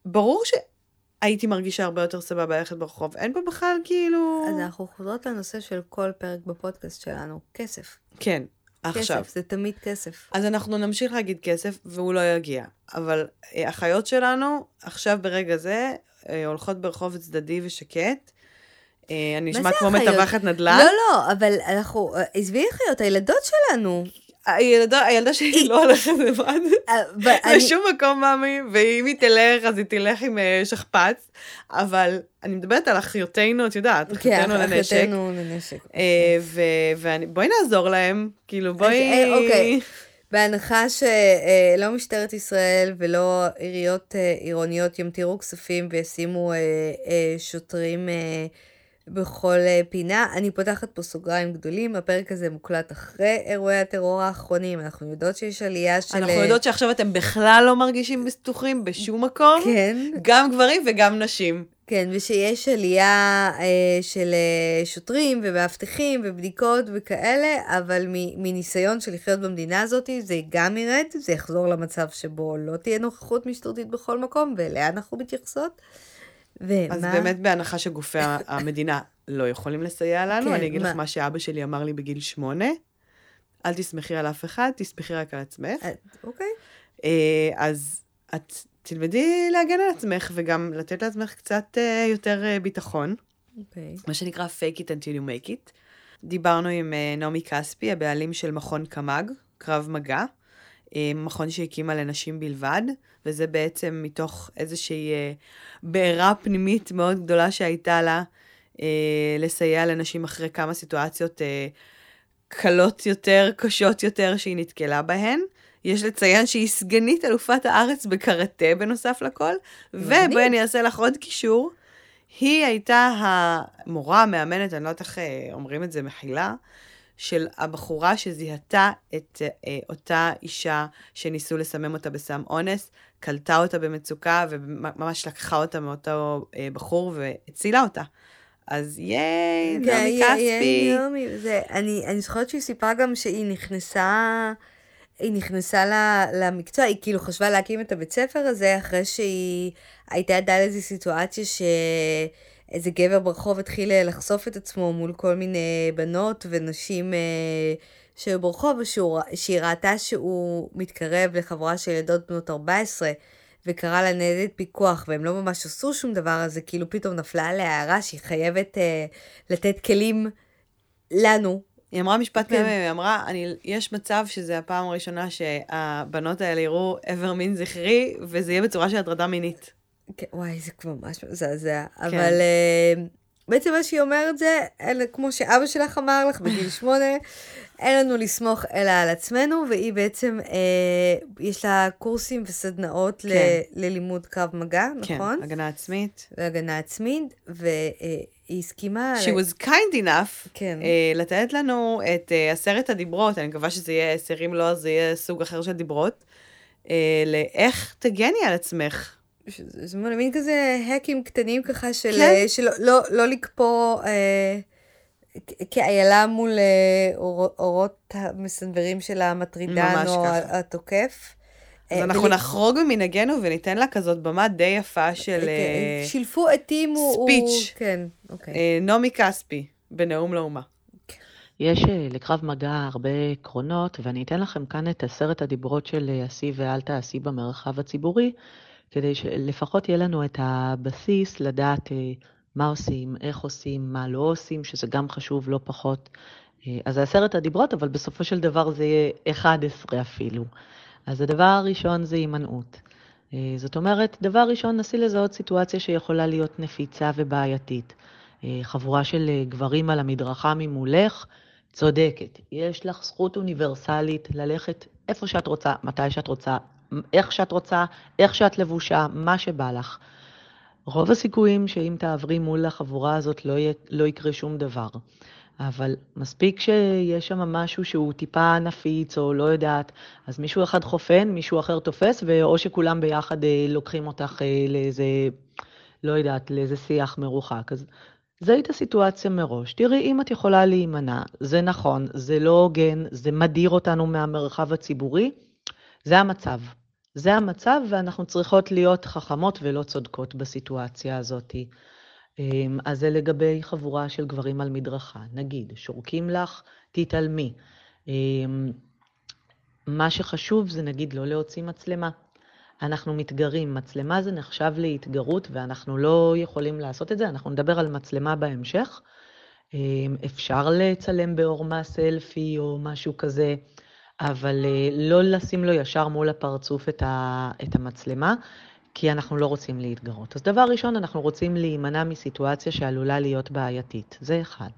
Speaker 1: ברור שהייתי מרגישה הרבה יותר סבבה ללכת ברחוב. אין פה בכלל כאילו...
Speaker 3: אז אנחנו חוזרות לנושא של כל פרק בפודקאסט שלנו, כסף.
Speaker 1: כן, עכשיו.
Speaker 3: כסף, זה תמיד כסף.
Speaker 1: אז אנחנו נמשיך להגיד כסף, והוא לא יגיע. אבל אה, האחריות שלנו, עכשיו ברגע זה, אה, הולכות ברחוב צדדי ושקט. אה, אני נשמע כמו? מתווכת נדל"ן.
Speaker 3: לא, לא, אבל אנחנו, עזבי החיות, הילדות שלנו.
Speaker 1: הילדה, הילדה שלי לא הולכת לבד לשום מקום, מאמי, ואם היא תלך, אז היא תלך עם אה, שכפ"ץ, אבל אני מדברת על אחיותינו, את יודעת,
Speaker 3: כן,
Speaker 1: אחיותינו לנשק.
Speaker 3: אחיותינו לנשק.
Speaker 1: אה, ו- ואני- בואי נעזור להם, כאילו בואי...
Speaker 3: אה, אוקיי. בהנחה שלא משטרת ישראל ולא עיריות אה, עירוניות ימטירו כספים וישימו אה, אה, שוטרים אה, בכל אה, פינה, אני פותחת פה סוגריים גדולים, הפרק הזה מוקלט אחרי אירועי הטרור האחרונים, אנחנו יודעות שיש עלייה של...
Speaker 1: אנחנו
Speaker 3: אה,
Speaker 1: יודעות שעכשיו אתם בכלל לא מרגישים בטוחים בשום מקום.
Speaker 3: כן,
Speaker 1: גם גברים וגם נשים.
Speaker 3: כן, ושיש עלייה אה, של אה, שוטרים ומאבטחים ובדיקות וכאלה, אבל מ- מניסיון של לחיות במדינה הזאת, זה גם ירד, זה יחזור למצב שבו לא תהיה נוכחות משטרתית בכל מקום, ואליה אנחנו מתייחסות. ומה?
Speaker 1: אז באמת בהנחה שגופי המדינה לא יכולים לסייע לנו,
Speaker 3: כן,
Speaker 1: אני אגיד לך
Speaker 3: מה?
Speaker 1: מה שאבא שלי אמר לי בגיל שמונה, אל תסמכי על אף אחד, תסמכי רק על עצמך.
Speaker 3: אה, אוקיי.
Speaker 1: אה, אז את תלמדי להגן על עצמך וגם לתת לעצמך קצת אה, יותר ביטחון,
Speaker 3: אוקיי.
Speaker 1: מה שנקרא fake it until you make it. דיברנו עם נעמי כספי, הבעלים של מכון קמ"ג, קרב מגע, מכון שהקימה לנשים בלבד, וזה בעצם מתוך איזושהי אה, בעירה פנימית מאוד גדולה שהייתה לה, אה, לסייע לנשים אחרי כמה סיטואציות אה, קלות יותר, קשות יותר, שהיא נתקלה בהן. יש לציין שהיא סגנית אלופת הארץ בקראטה בנוסף לכל. ובואי אני אעשה לך עוד קישור. היא הייתה המורה, המאמנת, אני לא יודעת איך אה, אומרים את זה, מחילה, של הבחורה שזיהתה את אה, אותה אישה שניסו לסמם אותה בסם אונס, קלטה אותה במצוקה וממש לקחה אותה מאותו אה, בחור והצילה אותה. אז ייי,
Speaker 3: כן,
Speaker 1: נעמי כספי.
Speaker 3: אני אני זוכרת שהיא סיפרה גם שהיא נכנסה, היא נכנסה ל- למקצוע, היא כאילו חשבה להקים את הבית ספר הזה אחרי שהיא הייתה עדה לאיזו סיטואציה שאיזה גבר ברחוב התחיל אה, לחשוף את עצמו מול כל מיני בנות ונשים אה, שהיו ברחוב, שהיא ראתה שהוא מתקרב לחבורה של ילדות בנות 14. וקרא לה ניידת פיקוח, והם לא ממש עשו שום דבר, אז זה כאילו פתאום נפלה עליה הערה שהיא חייבת אה, לתת כלים לנו.
Speaker 1: היא אמרה משפט
Speaker 3: כן.
Speaker 1: מהמם, היא אמרה, אני, יש מצב שזה הפעם הראשונה שהבנות האלה יראו איבר מין זכרי, וזה יהיה בצורה של הטרדה מינית.
Speaker 3: כן, וואי, זה כבר ממש מזעזע. כן. אבל אה, בעצם מה שהיא אומרת זה, אלה, כמו שאבא שלך אמר לך בגיל שמונה, אין לנו לסמוך אלא על עצמנו, והיא בעצם, אה, יש לה קורסים וסדנאות
Speaker 1: כן.
Speaker 3: ל, ללימוד קרב מגע, נכון?
Speaker 1: כן, הגנה עצמית.
Speaker 3: והגנה עצמית, והיא הסכימה...
Speaker 1: She was kind enough
Speaker 3: כן.
Speaker 1: אה, לתת לנו את אה, עשרת הדיברות, אני מקווה שזה יהיה עשר, אם לא, אז זה יהיה סוג אחר של דיברות, אה, לאיך תגני על עצמך.
Speaker 3: זה מין כזה האקים קטנים ככה של,
Speaker 1: כן.
Speaker 3: כן. שלא לא, לא לקפוא אה, כאיילה מול אה, אור, אורות המסנוורים של המטרידן או
Speaker 1: ככה.
Speaker 3: התוקף.
Speaker 1: אז
Speaker 3: אה,
Speaker 1: אנחנו
Speaker 3: ול-
Speaker 1: נחרוג ממנהגנו וניתן לה כזאת במה די יפה של
Speaker 3: אה,
Speaker 1: אה,
Speaker 3: שילפו עטים הוא... הוא- כן, אוקיי.
Speaker 1: אה, נעמי כספי, בנאום לאומה.
Speaker 5: יש אה, לקרב מגע הרבה עקרונות, ואני אתן לכם כאן את עשרת הדיברות של אה, עשי ואל תעשי במרחב הציבורי, כדי שלפחות יהיה לנו את הבסיס לדעת אה, מה עושים, איך עושים, מה לא עושים, שזה גם חשוב לא פחות. אה, אז זה עשרת הדיברות, אבל בסופו של דבר זה יהיה 11 אפילו. אז הדבר הראשון זה הימנעות. אה, זאת אומרת, דבר ראשון, נסי לזהות סיטואציה שיכולה להיות נפיצה ובעייתית. חבורה של גברים על המדרכה ממולך, צודקת. יש לך זכות אוניברסלית ללכת איפה שאת רוצה, מתי שאת רוצה, איך שאת רוצה, איך שאת לבושה, מה שבא לך. רוב הסיכויים שאם תעברי מול החבורה הזאת לא, י... לא יקרה שום דבר. אבל מספיק שיש שם משהו שהוא טיפה נפיץ או לא יודעת, אז מישהו אחד חופן, מישהו אחר תופס, או שכולם ביחד אה, לוקחים אותך אה, לאיזה, לא יודעת, לאיזה שיח מרוחק. אז זיהי את הסיטואציה מראש. תראי, אם את יכולה להימנע, זה נכון, זה לא הוגן, זה מדיר אותנו מהמרחב הציבורי, זה המצב. זה המצב, ואנחנו צריכות להיות חכמות ולא צודקות בסיטואציה הזאת. אמ, אז זה לגבי חבורה של גברים על מדרכה. נגיד, שורקים לך, תתעלמי. אמ, מה שחשוב זה נגיד לא להוציא מצלמה. אנחנו מתגרים, מצלמה זה נחשב להתגרות ואנחנו לא יכולים לעשות את זה, אנחנו נדבר על מצלמה בהמשך. אמ, אפשר לצלם בעורמה סלפי או משהו כזה, אבל אה, לא לשים לו ישר מול הפרצוף את, המצלמה, כי אנחנו לא רוצים להתגרות. אז דבר ראשון, אנחנו רוצים להימנע מסיטואציה שעלולה להיות בעייתית. זה אחד.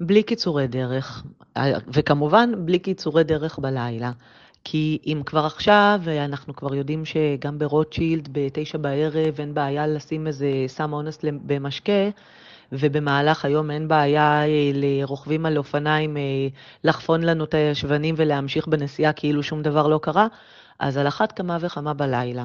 Speaker 5: בלי קיצורי דרך, וכמובן בלי קיצורי דרך בלילה. כי אם כבר עכשיו, אנחנו כבר יודעים שגם ברוטשילד בתשע בערב אין בעיה לשים איזה סם אונס במשקה, ובמהלך היום אין בעיה אה, לרוכבים על אופניים אה, לחפון לנו את הישבנים ולהמשיך בנסיעה כאילו שום דבר לא קרה, אז על אחת כמה וכמה בלילה.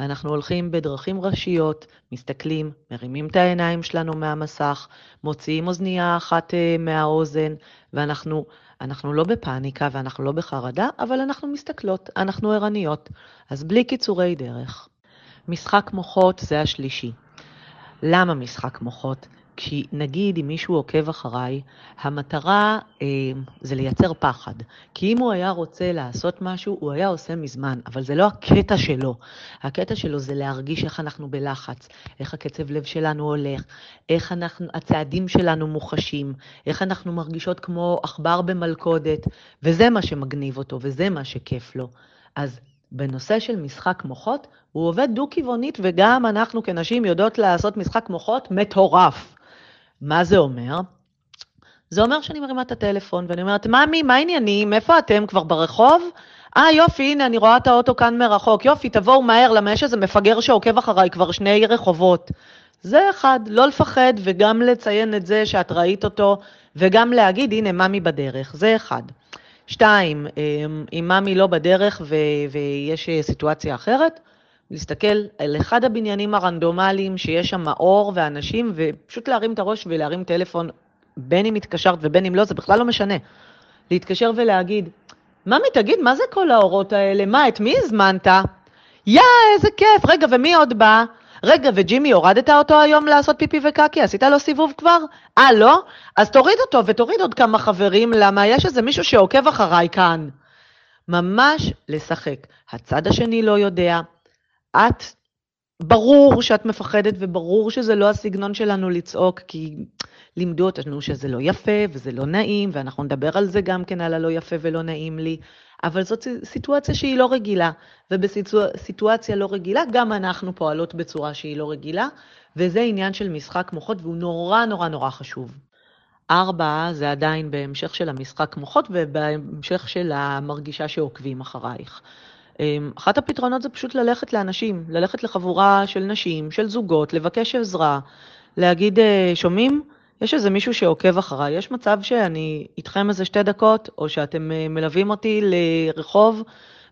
Speaker 5: אנחנו הולכים בדרכים ראשיות, מסתכלים, מרימים את העיניים שלנו מהמסך, מוציאים אוזנייה אחת אה, מהאוזן, ואנחנו אנחנו לא בפאניקה ואנחנו לא בחרדה, אבל אנחנו מסתכלות, אנחנו ערניות. אז בלי קיצורי דרך. משחק מוחות זה השלישי. למה משחק מוחות? כי נגיד אם מישהו עוקב אחריי, המטרה אה, זה לייצר פחד. כי אם הוא היה רוצה לעשות משהו, הוא היה עושה מזמן, אבל זה לא הקטע שלו. הקטע שלו זה להרגיש איך אנחנו בלחץ, איך הקצב לב שלנו הולך, איך אנחנו, הצעדים שלנו מוחשים, איך אנחנו מרגישות כמו עכבר במלכודת, וזה מה שמגניב אותו, וזה מה שכיף לו. אז בנושא של משחק מוחות, הוא עובד דו-כיוונית, וגם אנחנו כנשים יודעות לעשות משחק מוחות מטורף. מה זה אומר? זה אומר שאני מרימה את הטלפון ואני אומרת, ממי, מה העניינים? איפה אתם? כבר ברחוב? אה, יופי, הנה, אני רואה את האוטו כאן מרחוק. יופי, תבואו מהר, למה יש איזה מפגר שעוקב אחריי כבר שני רחובות. זה אחד, לא לפחד וגם לציין את זה שאת ראית אותו, וגם להגיד, הנה, ממי בדרך. זה אחד. שתיים, אמ, אם ממי לא בדרך ו- ויש סיטואציה אחרת, להסתכל על אחד הבניינים הרנדומליים שיש שם אור ואנשים, ופשוט להרים את הראש ולהרים טלפון, בין אם התקשרת ובין אם לא, זה בכלל לא משנה. להתקשר ולהגיד, ממי, תגיד, מה זה כל האורות האלה? מה, את מי הזמנת? יא, איזה כיף. רגע, ומי עוד בא? רגע, וג'ימי, הורדת אותו היום לעשות פיפי וקקי? עשית לו סיבוב כבר? אה, לא? אז תוריד אותו ותוריד עוד כמה חברים, למה יש איזה מישהו שעוקב אחריי כאן. ממש לשחק. הצד השני לא יודע, את, ברור שאת מפחדת וברור שזה לא הסגנון שלנו לצעוק, כי לימדו אותנו שזה לא יפה וזה לא נעים, ואנחנו נדבר על זה גם כן, על הלא יפה ולא נעים לי, אבל זאת סיטואציה שהיא לא רגילה, ובסיטואציה לא רגילה גם אנחנו פועלות בצורה שהיא לא רגילה, וזה עניין של משחק מוחות והוא נורא נורא נורא חשוב. ארבע זה עדיין בהמשך של המשחק מוחות ובהמשך של המרגישה שעוקבים אחרייך. אמ, אחת הפתרונות זה פשוט ללכת לאנשים, ללכת לחבורה של נשים, של זוגות, לבקש עזרה, להגיד, אה, שומעים? יש איזה מישהו שעוקב אחריי, יש מצב שאני איתכם איזה שתי דקות, או שאתם אה, מלווים אותי לרחוב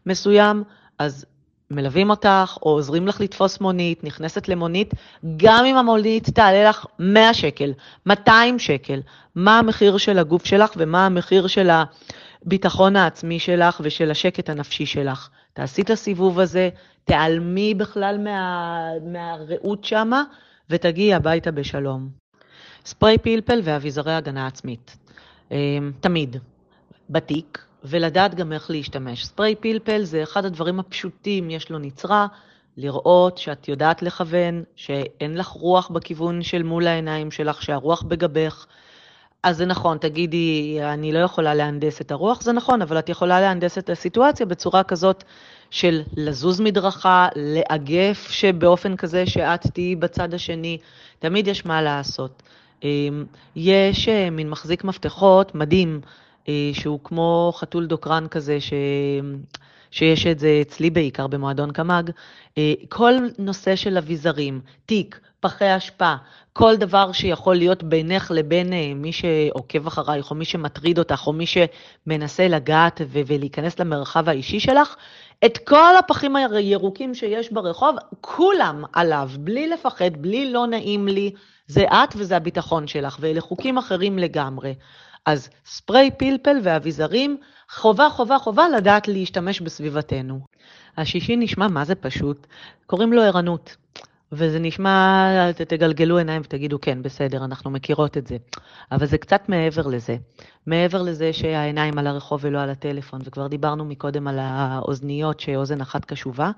Speaker 5: מסוים, אז מלווים אותך, או עוזרים לך לתפוס מונית, נכנסת למונית, גם אם המונית תעלה לך 100 שקל, 200 שקל, מה המחיר של הגוף שלך ומה המחיר של הביטחון העצמי שלך ושל השקט הנפשי שלך. תעשי את הסיבוב הזה, תיעלמי בכלל מה, מהרעות שמה, ותגיעי הביתה בשלום. ספרי פלפל ואביזרי הגנה עצמית. אמ, תמיד. בתיק, ולדעת גם איך להשתמש. ספרי פלפל זה אחד הדברים הפשוטים, יש לו נצרה, לראות שאת יודעת לכוון, שאין לך רוח בכיוון של מול העיניים שלך, שהרוח בגבך. אז זה נכון, תגידי, אני לא יכולה להנדס את הרוח, זה נכון, אבל את יכולה להנדס את הסיטואציה בצורה כזאת של לזוז מדרכה, לאגף שבאופן כזה שאת תהיי בצד השני, תמיד יש מה לעשות. אמ, יש אה, מין מחזיק מפתחות מדהים, אה, שהוא כמו חתול דוקרן כזה, ש... שיש את זה אצלי בעיקר במועדון קמ"ג, אה, כל נושא של אביזרים, תיק, פחי אשפה, כל דבר שיכול להיות בינך לבין אה, מי שעוקב אחרייך, או מי שמטריד אותך, או מי שמנסה לגעת ולהיכנס למרחב האישי שלך, את כל הפחים הירוקים שיש ברחוב, כולם עליו, בלי לפחד, בלי לא נעים לי, זה את וזה הביטחון שלך, ואלה חוקים אחרים לגמרי. אז ספרי פלפל ואביזרים, חובה, חובה, חובה לדעת להשתמש בסביבתנו. השישי נשמע מה זה פשוט, קוראים לו ערנות. וזה נשמע, תגלגלו עיניים ותגידו, כן, בסדר, אנחנו מכירות את זה. אבל זה קצת מעבר לזה. מעבר לזה שהעיניים על הרחוב ולא על הטלפון, וכבר דיברנו מקודם על האוזניות שאוזן אחת קשובה,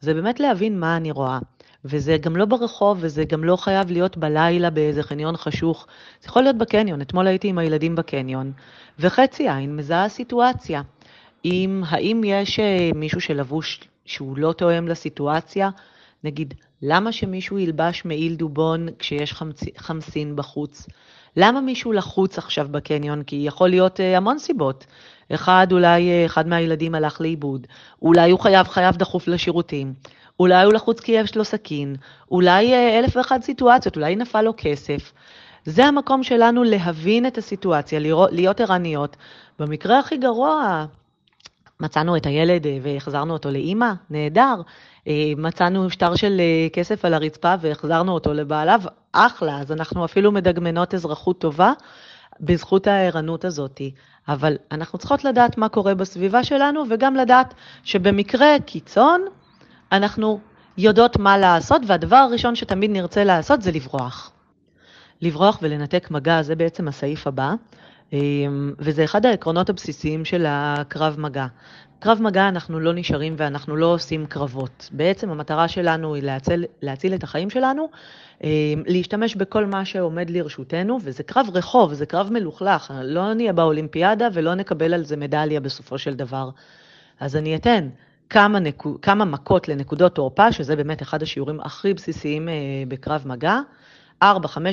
Speaker 5: זה באמת להבין מה אני רואה. וזה גם לא ברחוב, וזה גם לא חייב להיות בלילה באיזה חניון חשוך. זה יכול להיות בקניון. אתמול הייתי עם הילדים בקניון, וחצי עין מזהה סיטואציה. אם, האם יש אה, מישהו שלבוש שהוא לא תואם לסיטואציה? נגיד, למה שמישהו ילבש מעיל דובון כשיש חמצ... חמסין בחוץ? למה מישהו לחוץ עכשיו בקניון? כי יכול להיות uh, המון סיבות. אחד, אולי uh, אחד מהילדים הלך לאיבוד, אולי הוא חייב, חייב דחוף לשירותים, אולי הוא לחוץ כי יש לו סכין, אולי uh, אלף ואחת סיטואציות, אולי נפל לו כסף. זה המקום שלנו להבין את הסיטואציה, לראות, להיות ערניות. במקרה הכי גרוע, מצאנו את הילד והחזרנו אותו לאימא, נהדר. אה, מצאנו שטר של אה, כסף על הרצפה והחזרנו אותו לבעליו, אחלה, אז אנחנו אפילו מדגמנות אזרחות טובה בזכות הערנות הזאת. אבל אנחנו צריכות לדעת מה קורה בסביבה שלנו, וגם לדעת שבמקרה קיצון, אנחנו יודעות מה לעשות, והדבר הראשון שתמיד נרצה לעשות זה לברוח. לברוח ולנתק מגע, זה בעצם הסעיף הבא, אה, וזה אחד העקרונות הבסיסיים של הקרב מגע. קרב מגע אנחנו לא נשארים ואנחנו לא עושים קרבות. בעצם המטרה שלנו היא להציל, להציל את החיים שלנו, אה, להשתמש בכל מה שעומד לרשותנו, וזה קרב רחוב, זה קרב מלוכלך, לא נהיה באולימפיאדה ולא נקבל על זה מדליה בסופו של דבר. אז אני אתן כמה, נקו, כמה מכות לנקודות תורפה, שזה באמת אחד השיעורים הכי בסיסיים אה, בקרב מגע, 4-5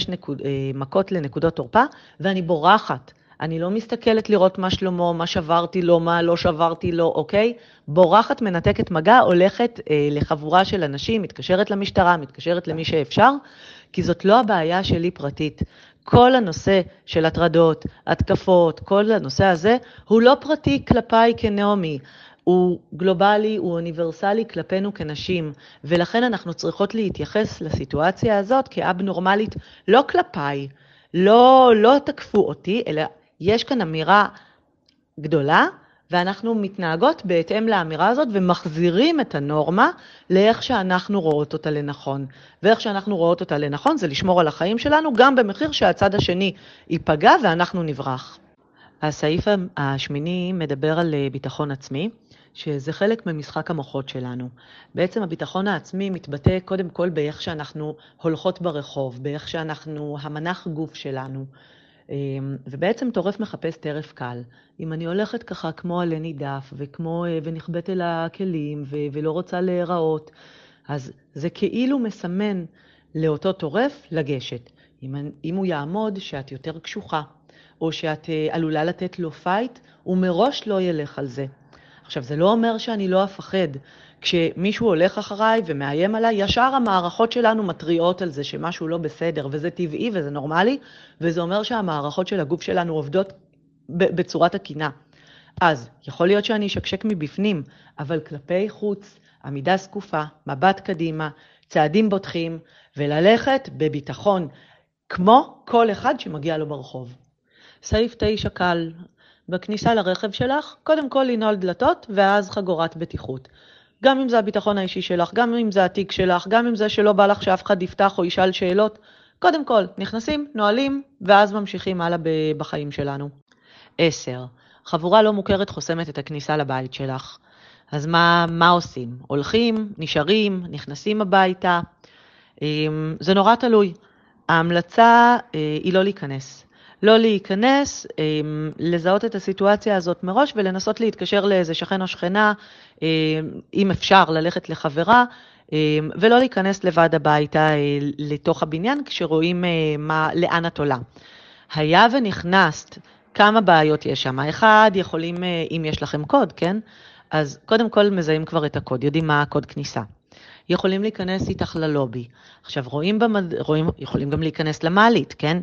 Speaker 5: נקוד, אה, מכות לנקודות תורפה, ואני בורחת. אני לא מסתכלת לראות מה שלמה, מה שברתי לו, מה לא שברתי לו, אוקיי? בורחת, מנתקת מגע, הולכת אה, לחבורה של אנשים, מתקשרת למשטרה, מתקשרת למי שאפשר, כי זאת לא הבעיה שלי פרטית. כל הנושא של הטרדות, התקפות, כל הנושא הזה, הוא לא פרטי כלפיי כנעמי. הוא גלובלי, הוא אוניברסלי כלפינו כנשים, ולכן אנחנו צריכות להתייחס לסיטואציה הזאת כאב-נורמלית, לא כלפיי, לא, לא תקפו אותי, אלא יש כאן אמירה גדולה, ואנחנו מתנהגות בהתאם לאמירה הזאת ומחזירים את הנורמה לאיך שאנחנו רואות אותה לנכון. ואיך שאנחנו רואות אותה לנכון זה לשמור על החיים שלנו, גם במחיר שהצד השני ייפגע ואנחנו נברח. הסעיף השמיני מדבר על אה, ביטחון עצמי, שזה חלק ממשחק המוחות שלנו. בעצם הביטחון העצמי מתבטא קודם כל באיך שאנחנו הולכות ברחוב, באיך שאנחנו, המנח גוף שלנו. אמ, ובעצם טורף מחפש טרף קל. אם אני הולכת ככה כמו עלה נידף, וכמו, אה, ונכבדת אל הכלים, ו, ולא רוצה להיראות, אז זה כאילו מסמן לאותו טורף לגשת. אם, אם הוא יאמוד שאת יותר קשוחה, או שאת אה, עלולה לתת לו fight, הוא מראש לא ילך על זה. עכשיו, זה לא אומר שאני לא אפחד. כשמישהו הולך אחריי ומאיים עליי, ישר המערכות שלנו מתריעות על זה שמשהו לא בסדר, וזה טבעי וזה נורמלי, וזה אומר שהמערכות של הגוף שלנו עובדות בצורה תקינה. אז יכול להיות שאני אשקשק מבפנים, אבל כלפי חוץ, עמידה זקופה, מבט קדימה, צעדים בוטחים, וללכת בביטחון, כמו כל אחד שמגיע לו ברחוב. סעיף 9 קל, בכניסה לרכב שלך, קודם כל לנעול דלתות ואז חגורת בטיחות. גם אם זה הביטחון האישי שלך, גם אם זה התיק שלך, גם אם זה שלא בא לך שאף אחד יפתח או ישאל שאלות, קודם כל, נכנסים, נועלים, ואז ממשיכים הלאה בחיים שלנו. 10. חבורה לא מוכרת חוסמת את הכניסה לבית שלך. אז מה, מה עושים? הולכים, נשארים, נכנסים הביתה? אמ, זה נורא תלוי. ההמלצה אה, היא לא להיכנס. לא להיכנס, אמ, לזהות את הסיטואציה הזאת מראש ולנסות להתקשר לאיזה שכן או שכנה, אמ, אם אפשר, ללכת לחברה, אמ, ולא להיכנס לבד הביתה אה, לתוך הבניין כשרואים אה, מה, לאן את עולה. היה ונכנסת, כמה בעיות יש שם. אחד, יכולים, אה, אם יש לכם קוד, כן? אז קודם כל מזהים כבר את הקוד, יודעים מה הקוד כניסה. יכולים להיכנס איתך ללובי. עכשיו, רואים, במד... רואים, יכולים גם להיכנס למעלית, כן?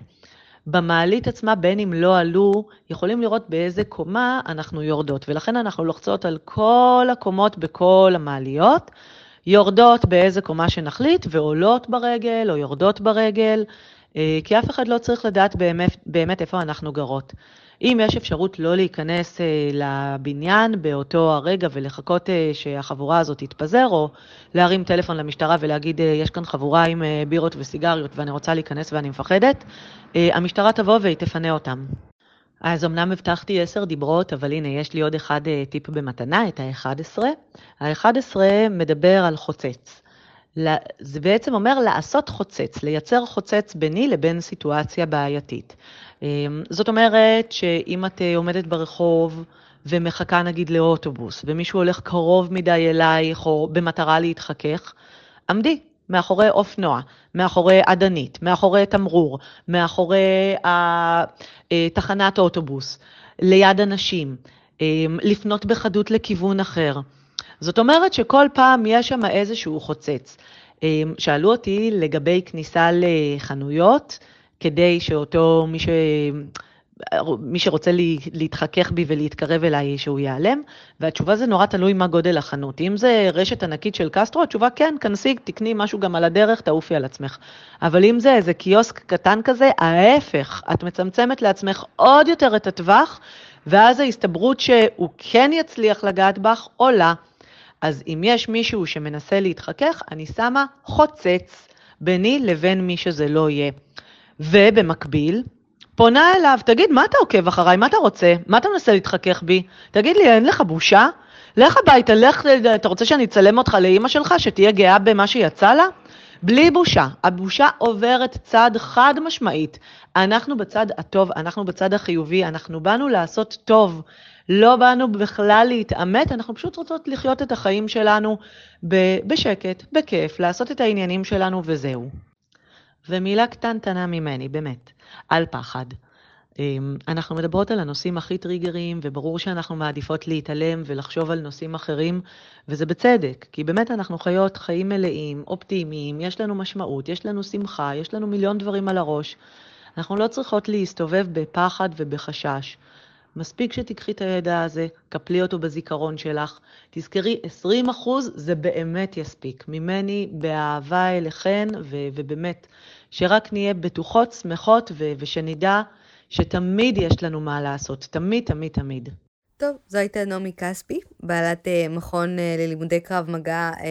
Speaker 5: במעלית עצמה, בין אם לא עלו, יכולים לראות באיזה קומה אנחנו יורדות, ולכן אנחנו לוחצות על כל הקומות בכל המעליות, יורדות באיזה קומה שנחליט, ועולות ברגל או יורדות ברגל, כי אף אחד לא צריך לדעת באמת, באמת איפה אנחנו גרות. אם יש אפשרות לא להיכנס אה, לבניין באותו הרגע ולחכות אה, שהחבורה הזאת תתפזר, או להרים טלפון למשטרה ולהגיד, יש כאן חבורה עם בירות וסיגריות ואני רוצה להיכנס ואני מפחדת, המשטרה תבוא והיא תפנה אותם. אז אמנם הבטחתי עשר דיברות, אבל הנה, יש לי עוד אחד טיפ במתנה, את ה-11. ה-11 מדבר על חוצץ. זה בעצם אומר לעשות חוצץ, לייצר חוצץ ביני לבין סיטואציה בעייתית. אמ, זאת אומרת שאם את אה, עומדת ברחוב ומחכה נגיד לאוטובוס, ומישהו הולך קרוב מדי אלייך או במטרה להתחכך, עמדי מאחורי אופנוע, מאחורי עדנית, מאחורי תמרור, מאחורי אה, תחנת אוטובוס, ליד אנשים, לפנות בחדות לכיוון אחר. זאת אומרת שכל פעם יש שם איזשהו חוצץ. אמ, שאלו אותי לגבי כניסה לחנויות, כדי שאותו מי, ש... מי שרוצה להתחכך בי ולהתקרב אליי, שהוא ייעלם, והתשובה זה נורא תלוי מה גודל החנות. אם זה רשת ענקית של קסטרו, התשובה כן, כנסי, תקני משהו גם על הדרך, תעופי על עצמך. אבל אם זה איזה קיוסק קטן כזה, ההפך, את מצמצמת לעצמך עוד יותר את הטווח, ואז ההסתברות שהוא כן יצליח לגעת בך עולה. אז אם יש מישהו שמנסה להתחכך, אני שמה חוצץ ביני לבין מי שזה לא יהיה. ובמקביל, פונה אליו, תגיד, מה אתה עוקב אחריי? מה אתה רוצה? מה אתה מנסה להתחכך בי? תגיד לי, אין לך בושה? לך הביתה, לך, אתה רוצה שאני אצלם אותך לאימא שלך, שתהיה גאה במה שיצא לה? בלי בושה. הבושה עוברת צד חד משמעית. אנחנו בצד הטוב, אנחנו בצד החיובי, אנחנו באנו לעשות טוב. לא באנו בכלל להתעמת, אנחנו פשוט רוצות לחיות את החיים שלנו בשקט, בכיף, לעשות את העניינים שלנו וזהו. ומילה קטנטנה ממני, באמת, על פחד. אמ, אנחנו מדברות על הנושאים הכי טריגריים, וברור שאנחנו מעדיפות להתעלם ולחשוב על נושאים אחרים, וזה בצדק, כי באמת אנחנו חיות חיים מלאים, אופטימיים, יש לנו משמעות, יש לנו שמחה, יש לנו מיליון דברים על הראש. אנחנו לא צריכות להסתובב בפחד ובחשש. מספיק שתיקחי את הידע הזה, קפלי אותו בזיכרון שלך, תזכרי, 20 אחוז זה באמת יספיק. ממני באהבה אליכן, ו- ובאמת, שרק נהיה בטוחות, שמחות, ו- ושנדע שתמיד יש לנו מה לעשות, תמיד, תמיד, תמיד.
Speaker 3: טוב, זו הייתה נעמי כספי, בעלת uh, מכון uh, ללימודי קרב מגע uh,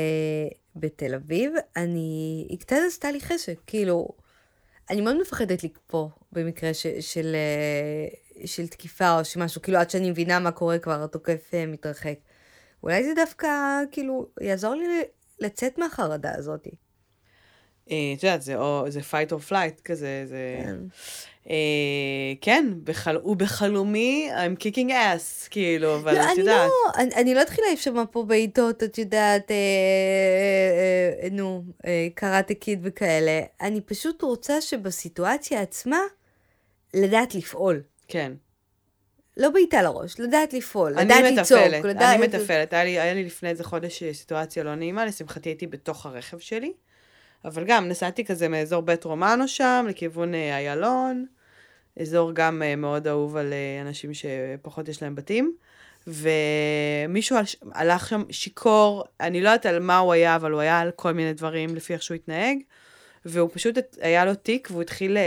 Speaker 3: בתל אביב. אני, היא קצת עשתה לי חשק, כאילו, אני מאוד מפחדת לקפוא במקרה ש, של, uh, של תקיפה או שמשהו, כאילו עד שאני מבינה מה קורה כבר, התוקף uh, מתרחק. אולי זה דווקא, כאילו, יעזור לי לצאת מהחרדה הזאת.
Speaker 1: אה, את יודעת, זה, או, זה fight or flight כזה, זה... כן. אה, כן, בחל... הוא בחלומי, I'm kicking ass, כאילו, אבל לא, את יודעת.
Speaker 3: לא, אני, אני לא אתחיל להעיף שם פה בעיטות, את יודעת, אה, אה, אה, נו, אה, קראטה קיד וכאלה. אני פשוט רוצה שבסיטואציה עצמה, לדעת לפעול.
Speaker 1: כן.
Speaker 3: לא בעיטה לראש, לדעת לפעול, לדעת לצעוק. אני
Speaker 1: מטפלת, אני מטפלת. היה לי, היה לי לפני איזה חודש סיטואציה לא נעימה, לשמחתי הייתי בתוך הרכב שלי. אבל גם נסעתי כזה מאזור בית רומנו שם, לכיוון אה, איילון, אזור גם אה, מאוד אהוב על אה, אנשים שפחות יש להם בתים. ומישהו הלך שם שיכור, אני לא יודעת על מה הוא היה, אבל הוא היה על כל מיני דברים לפי איך שהוא התנהג. והוא פשוט, היה לו תיק, והוא התחיל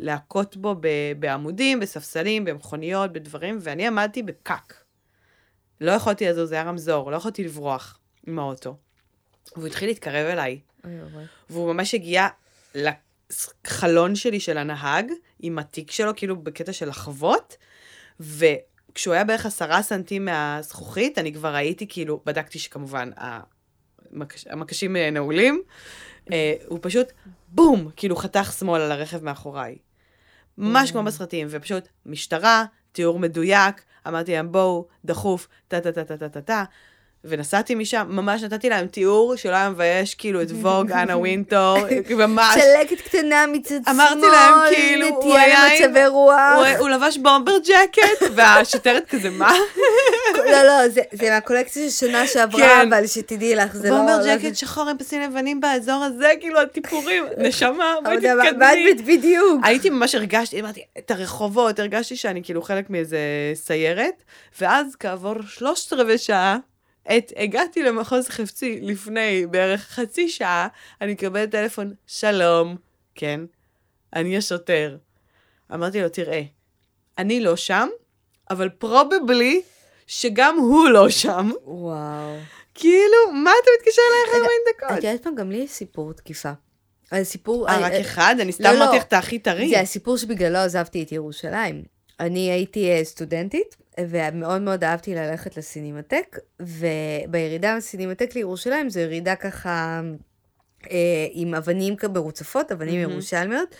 Speaker 1: להכות בו בעמודים, בספסלים, במכוניות, בדברים, ואני עמדתי בפקק. לא יכולתי לזוז, זה היה רמזור, לא יכולתי לברוח עם האוטו. והוא התחיל להתקרב אליי. והוא ממש הגיע לחלון שלי של הנהג, עם התיק שלו, כאילו בקטע של לחוות, וכשהוא היה בערך עשרה סנטים מהזכוכית, אני כבר ראיתי, כאילו, בדקתי שכמובן המקש... המקשים נעולים, אה, הוא פשוט, בום, כאילו חתך שמאל על הרכב מאחוריי. ממש כמו בסרטים, ופשוט משטרה, תיאור מדויק, אמרתי להם, בואו, דחוף, טה-טה-טה-טה-טה-טה. ונסעתי משם, ממש נתתי להם תיאור שלא היה מבייש, כאילו, את ווג, אנה וינטור, ממש.
Speaker 3: צלקת קטנה מצד שמאל,
Speaker 1: אמרתי להם, כאילו, עם-
Speaker 3: למצבי רוח.
Speaker 1: הוא, לבש בומבר ג'קט, והשוטרת כזה, מה?
Speaker 3: לא, לא, זה, זה מהקולקציה של שנה שעברה,
Speaker 1: כן.
Speaker 3: אבל שתדעי לך, זה לא...
Speaker 1: בומבר
Speaker 3: לא
Speaker 1: ג'קט
Speaker 3: זה-
Speaker 1: שחור עם פסים לבנים באזור הזה, כאילו, הטיפורים, נשמה, בואי
Speaker 3: אבל
Speaker 1: תתקדמי.
Speaker 3: מה- בדיוק.
Speaker 1: הייתי ממש הרגשתי, אמרתי, את הרחובות, הרגשתי שאני כאילו חלק מאיזה סיירת, ואז כעבור שלושת רבעי שעה, את, הגעתי למחוז חפצי לפני בערך חצי שעה, אני מקבלת טלפון, שלום, כן, אני השוטר. אמרתי לו, תראה, אני לא שם, אבל פרובבלי שגם הוא לא שם.
Speaker 3: וואו.
Speaker 1: כאילו, מה אתה מתקשר אליי אחרי
Speaker 3: רגע,
Speaker 1: 40
Speaker 3: את
Speaker 1: דקות?
Speaker 3: יודעת מה, גם לי יש סיפור תקיפה. אז סיפור...
Speaker 1: אה,
Speaker 3: אה,
Speaker 1: רק
Speaker 3: אה,
Speaker 1: אחד? אני סתם
Speaker 3: לא,
Speaker 1: אמרתי
Speaker 3: לא.
Speaker 1: לך, אתה הכי טרי.
Speaker 3: זה הסיפור שבגללו עזבתי את ירושלים. אני הייתי אה, סטודנטית, ומאוד מאוד אהבתי ללכת לסינמטק, ובירידה מהסינמטק לירושלים זו ירידה ככה אה, עם אבנים מרוצפות, אבנים
Speaker 1: מהמם.
Speaker 3: ירושלמיות,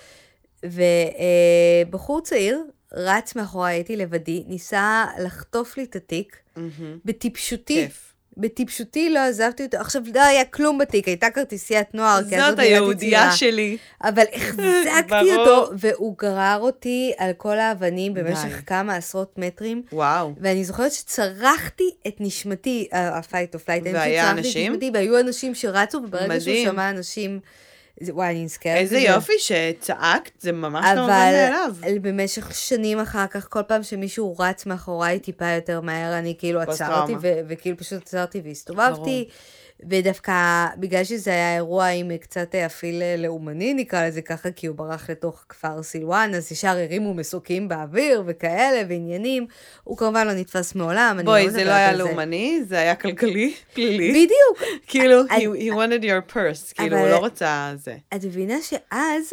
Speaker 3: ובחור צעיר רץ מאחורי, הייתי לבדי, ניסה לחטוף לי את התיק,
Speaker 1: מהמם.
Speaker 3: בטיפשותי.
Speaker 1: כיף.
Speaker 3: בטיפשותי לא עזבתי אותו. עכשיו, לא היה כלום בתיק, הייתה כרטיסיית נוער, כי אז
Speaker 1: זאת היהודייה. שלי.
Speaker 3: אבל החזקתי. אותו, והוא גרר אותי על כל האבנים במשך. כמה עשרות מטרים,
Speaker 1: וואו.
Speaker 3: ואני זוכרת שצרחתי את נשמתי, ה-fight or flight, אני
Speaker 1: והיה אנשים?
Speaker 3: והיו אנשים שרצו, וברגע שהוא. שמע אנשים, וואי, אני נזכרת.
Speaker 1: איזה. יופי שצעקת, זה ממש לא מובן
Speaker 3: אבל
Speaker 1: מאליו.
Speaker 3: במשך שנים אחר כך, כל פעם שמישהו רץ מאחוריי טיפה יותר מהר, אני כאילו עצרתי, וכאילו פשוט עצרתי והסתובבתי. ודווקא בגלל שזה היה אירוע עם קצת אפיל לאומני, נקרא לזה ככה, כי הוא ברח לתוך כפר סילואן, אז ישר הרימו מסוקים באוויר וכאלה, ועניינים. הוא כמובן לא נתפס מעולם, אני
Speaker 1: בואי,
Speaker 3: לא
Speaker 1: זה לא היה. לאומני, זה היה כלכלי, פלילי.
Speaker 3: בדיוק.
Speaker 1: כאילו,
Speaker 3: אז-
Speaker 1: he he wanted your purse, כאילו, הוא לא רצה זה.
Speaker 3: את מבינה שאז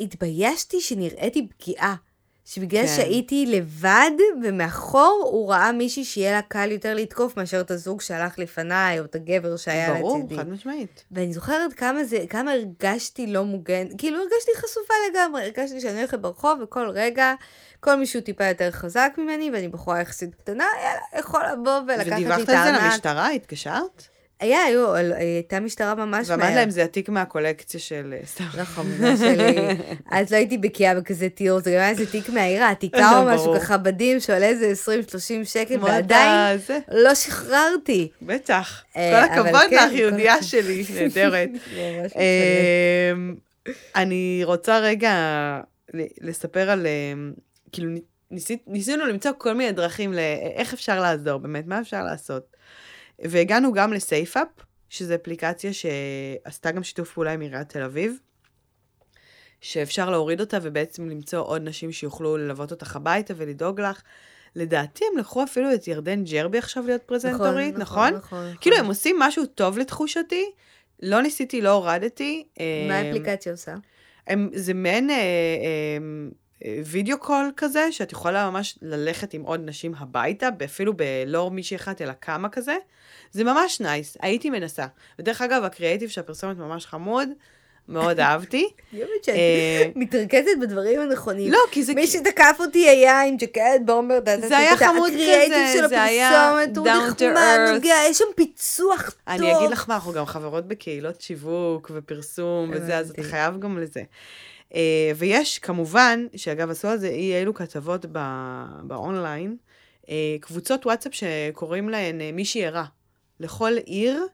Speaker 3: התביישתי שנראיתי פגיעה. שבגלל
Speaker 1: כן.
Speaker 3: שהייתי לבד, ומאחור הוא ראה מישהי שיהיה לה קל יותר לתקוף מאשר את הזוג שהלך לפניי, או את הגבר שהיה
Speaker 1: ברור,
Speaker 3: לצידי.
Speaker 1: חד משמעית.
Speaker 3: ואני זוכרת כמה זה, כמה הרגשתי לא מוגן, כאילו הרגשתי חשופה לגמרי, הרגשתי שאני הולכת ברחוב וכל רגע, כל מישהו טיפה יותר חזק ממני, ואני בחורה יחסית קטנה, יאללה, יכול לבוא ולקחת לי את
Speaker 1: ודיווחת על זה
Speaker 3: הארנק.
Speaker 1: למשטרה? התקשרת?
Speaker 3: היה, היו, הייתה משטרה ממש
Speaker 1: ואמרת להם, זה התיק מהקולקציה של... אה, סתם.
Speaker 3: לא חמודה שלי. אז לא הייתי בקיאה בכזה תיאור, זה גם היה איזה תיק מהעיר העתיקה או משהו. ככה בדים שעולה איזה 20-30 שקל, ועדיין. לא שחררתי.
Speaker 1: בטח.
Speaker 3: אה,
Speaker 1: כל הכבוד
Speaker 3: כן,
Speaker 1: לך, יהודייה. שלי, נהדרת. אמ, אני רוצה רגע לספר על, אמ, כאילו, ניסינו למצוא כל מיני דרכים לאיך אפשר לעזור, באמת, מה אפשר לעשות. והגענו גם לסייפאפ, שזו אפליקציה שעשתה גם שיתוף פעולה עם עיריית תל אביב, שאפשר להוריד אותה ובעצם למצוא עוד נשים שיוכלו ללוות אותך הביתה ולדאוג לך. לדעתי הם לקחו אפילו את ירדן ג'רבי עכשיו להיות פרזנטורית, נכון?
Speaker 3: נכון.
Speaker 1: כאילו, הם עושים משהו טוב לתחושתי, לא ניסיתי, לא הורדתי.
Speaker 3: מה
Speaker 1: אה,
Speaker 3: האפליקציה עושה?
Speaker 1: הם, זה מעין אה, אה, video call כזה, שאת יכולה ממש ללכת עם עוד נשים הביתה, אפילו בלא מישהי אחת, אלא כמה כזה. זה ממש nice, הייתי מנסה. ודרך אגב, הקריאייטיב של הפרסומת ממש חמוד, מאוד אהבתי.
Speaker 3: אוהבת שאת
Speaker 1: אה,
Speaker 3: מתרכזת בדברים הנכונים.
Speaker 1: לא, כי זה...
Speaker 3: מי שתקף אותי היה עם ג'קט bomber,
Speaker 1: זה היה חמוד
Speaker 3: הקריאייטיב
Speaker 1: כזה,
Speaker 3: של
Speaker 1: זה היה
Speaker 3: הפרסומת, הוא נחמד, יש שם פיצוח טוב.
Speaker 1: אני אגיד לך מה, אנחנו גם חברות בקהילות שיווק ופרסום וזה, אז אתה. חייב גם לזה. אה, ויש כמובן, שאגב עשו על זה אי אלו כתבות באונליין, אה, קבוצות וואטסאפ שקוראים להן אה, מי שירה. לכל עיר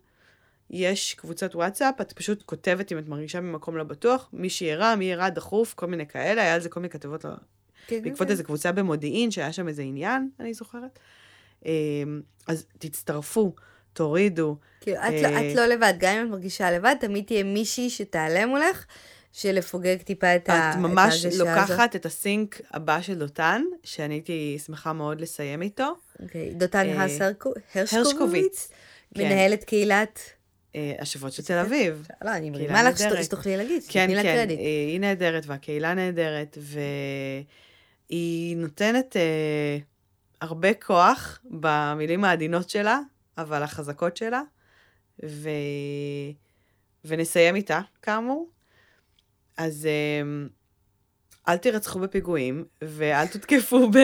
Speaker 1: יש קבוצות וואטסאפ, את פשוט כותבת אם את מרגישה במקום לא בטוח, מי שירה, מי ירה דחוף, כל מיני כאלה, היה על זה כל מיני כתבות, לא-
Speaker 3: כן, כן,
Speaker 1: בעקבות
Speaker 3: כן.
Speaker 1: איזה קבוצה במודיעין, שהיה שם איזה עניין, אני זוכרת. אז תצטרפו, תורידו.
Speaker 3: כאילו, את לא-
Speaker 1: אה,
Speaker 3: את לא לבד, גם אם את מרגישה לבד, תמיד תהיה מישהי שתעלה מולך, שלפוגג טיפה את ה-
Speaker 1: את
Speaker 3: את
Speaker 1: ממש
Speaker 3: ההרגשה הזאת.
Speaker 1: לוקחת את הסינק הבא של דותן, שאני הייתי שמחה מאוד לסיים איתו.
Speaker 3: אוקיי, דותן
Speaker 1: אה, הרשקוביץ, כן.
Speaker 3: מנהלת קהילת...
Speaker 1: אה, השבועות של תל אביב.
Speaker 3: לא, אני מרימה לך שתוכלי להגיד,
Speaker 1: כן, כן. אה, היא נהדרת והקהילה נהדרת, והיא נותנת הרבה כוח במילים העדינות שלה, אבל החזקות שלה, ו... ונסיים איתה, כאמור. אז אה, אל תירצחו בפיגועים, ואל תותקפו ב...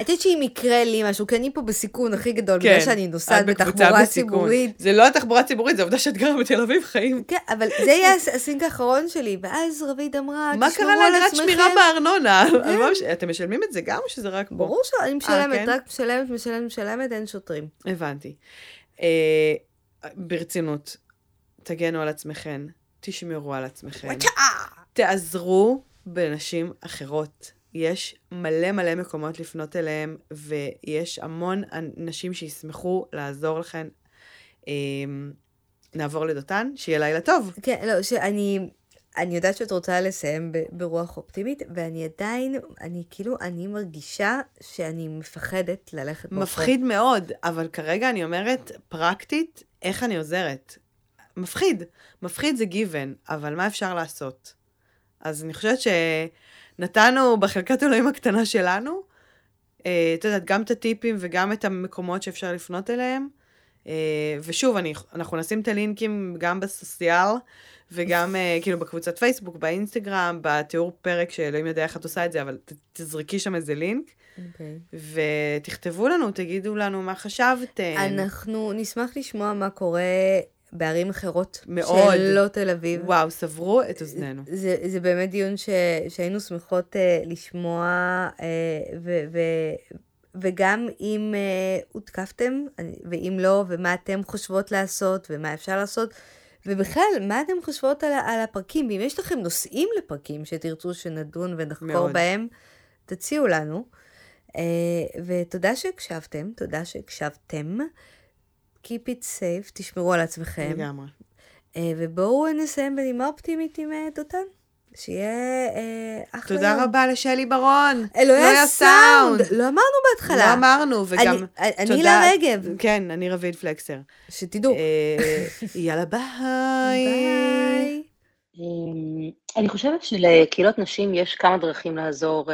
Speaker 3: את יודעת שאם יקרה לי משהו, כי אני פה בסיכון הכי גדול,
Speaker 1: כן,
Speaker 3: בגלל שאני נוסעת בתחבורה. ציבורית.
Speaker 1: זה לא התחבורה הציבורית, זה עובדה שאת גרה בתל אביב חיים.
Speaker 3: כן, אבל זה יהיה הס- הסינק האחרון שלי, ואז רביד אמרה,
Speaker 1: מה
Speaker 3: תשמרו
Speaker 1: קרה
Speaker 3: על
Speaker 1: לאגרת
Speaker 3: עצמכם.
Speaker 1: שמירה בארנונה? על מה מש- אתם משלמים את זה גם או שזה רק פה?
Speaker 3: ברור שאני משלמת,
Speaker 1: כן?
Speaker 3: רק משלמת, משלמת, משלמת, אין שוטרים.
Speaker 1: הבנתי. אה, ברצינות, תגנו על עצמכם, תשמרו על עצמכם. תעזרו בנשים אחרות. יש מלא מלא מקומות לפנות אליהם, ויש המון נשים שישמחו לעזור לכן. אה, נעבור לדותן, שיהיה לילה טוב.
Speaker 3: כן, לא, שאני... אני יודעת שאת רוצה לסיים ברוח אופטימית, ואני עדיין, אני כאילו, אני מרגישה שאני מפחדת ללכת ברחוב.
Speaker 1: מפחיד מאוד, אבל כרגע אני אומרת, פרקטית, איך אני עוזרת? מפחיד. מפחיד זה גיוון, אבל מה אפשר לעשות? אז אני חושבת שנתנו בחלקת אלוהים הקטנה שלנו, אה, את יודעת, גם את הטיפים וגם את המקומות שאפשר לפנות אליהם. אה, ושוב, אני, אנחנו נשים את הלינקים גם בסוציאל, וגם אה, כאילו בקבוצת פייסבוק, באינסטגרם, בתיאור פרק שאלוהים יודע איך את עושה את זה, אבל ת, תזרקי שם איזה לינק.
Speaker 3: אוקיי.
Speaker 1: ותכתבו לנו, תגידו לנו מה חשבתם.
Speaker 3: אנחנו נשמח לשמוע מה קורה בערים אחרות.
Speaker 1: מאוד.
Speaker 3: שלא תל אביב.
Speaker 1: וואו, סברו את אוזנינו.
Speaker 3: זה, זה באמת דיון ש, שהיינו שמחות uh, לשמוע, uh, ו, ו, וגם אם uh, הותקפתם, ואם לא, ומה אתם חושבות לעשות, ומה אפשר לעשות, ובכלל, מה אתם חושבות על, על הפרקים? ואם יש לכם נושאים לפרקים שתרצו שנדון ונחקור
Speaker 1: מאוד.
Speaker 3: בהם, תציעו לנו. Uh, ותודה שהקשבתם, תודה שהקשבתם. Keep it safe, תשמרו על עצמכם.
Speaker 1: לגמרי.
Speaker 3: אה, ובואו נסיים בנימה אופטימית עם אה, דותן. שיהיה אה, אחלה
Speaker 1: תודה
Speaker 3: יום.
Speaker 1: רבה לשלי ברון.
Speaker 3: אלוהי
Speaker 1: לא
Speaker 3: הסאונד!
Speaker 1: סאונד.
Speaker 3: לא אמרנו בהתחלה.
Speaker 1: לא אמרנו, וגם
Speaker 3: אני- אני
Speaker 1: תודה.
Speaker 3: הילה רגב.
Speaker 1: כן, אני רביד פלקסר.
Speaker 3: שתדעו.
Speaker 1: אה, יאללה, ביי.
Speaker 3: ביי.
Speaker 4: אמ, אני חושבת שלקהילות נשים יש כמה דרכים לעזור,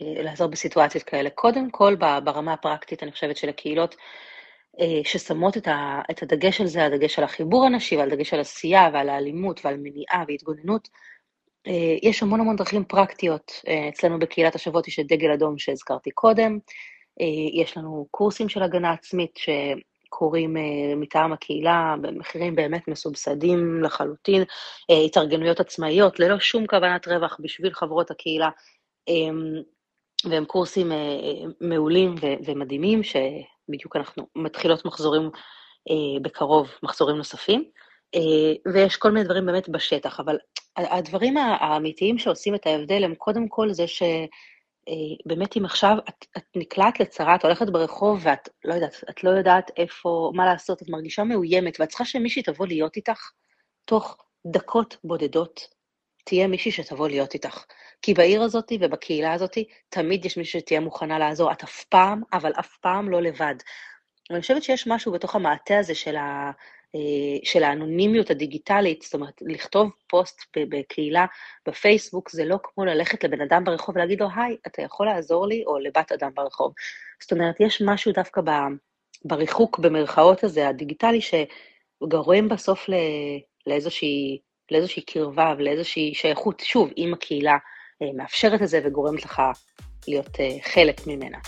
Speaker 4: לעזור בסיטואציות כאלה. קודם כל, ברמה הפרקטית, אני חושבת שלקהילות ששמות את ה- את הדגש על זה, הדגש על החיבור הנשי ועל דגש על עשייה ועל האלימות ועל מניעה והתגוננות, אה, יש המון המון דרכים פרקטיות. אה, אצלנו בקהילת השבות יש את דגל אדום שהזכרתי קודם, אה, יש לנו קורסים של הגנה עצמית שקורים אה, מטעם הקהילה במחירים באמת מסובסדים לחלוטין, אה, התארגנויות עצמאיות ללא שום כוונת רווח בשביל חברות הקהילה, אה, והם קורסים אה, אה, מעולים ומדהימים, שבדיוק אנחנו מתחילות מחזורים אה, בקרוב, מחזורים נוספים, אה, ויש כל מיני דברים באמת בשטח, אבל הדברים האמיתיים שעושים את ההבדל הם קודם כל זה ש... אה, באמת אם עכשיו את, את נקלעת לצרה, את הולכת ברחוב ואת לא יודעת, את לא יודעת איפה, מה לעשות, את מרגישה מאוימת ואת צריכה שמישהי תבוא להיות איתך, תוך דקות בודדות תהיה מישהי שתבוא להיות איתך. כי בעיר הזאת ובקהילה הזאת תמיד יש מישהי שתהיה מוכנה לעזור, את אף פעם, אבל אף פעם לא לבד. ואני חושבת שיש משהו בתוך המעטה הזה של, ה, אה, של האנונימיות הדיגיטלית, זאת אומרת, לכתוב פוסט בקהילה בפייסבוק זה לא כמו ללכת לבן אדם ברחוב ולהגיד לו, היי, אתה יכול לעזור לי? או לבת אדם ברחוב. זאת אומרת, יש משהו דווקא ב, בריחוק במרכאות הזה, הדיגיטלי, שגורם בסוף ל, לאיזושהי, לאיזושהי קרבה ולאיזושהי שייכות, שוב, עם הקהילה אה, מאפשרת את זה וגורמת לך להיות אה, חלק ממנה.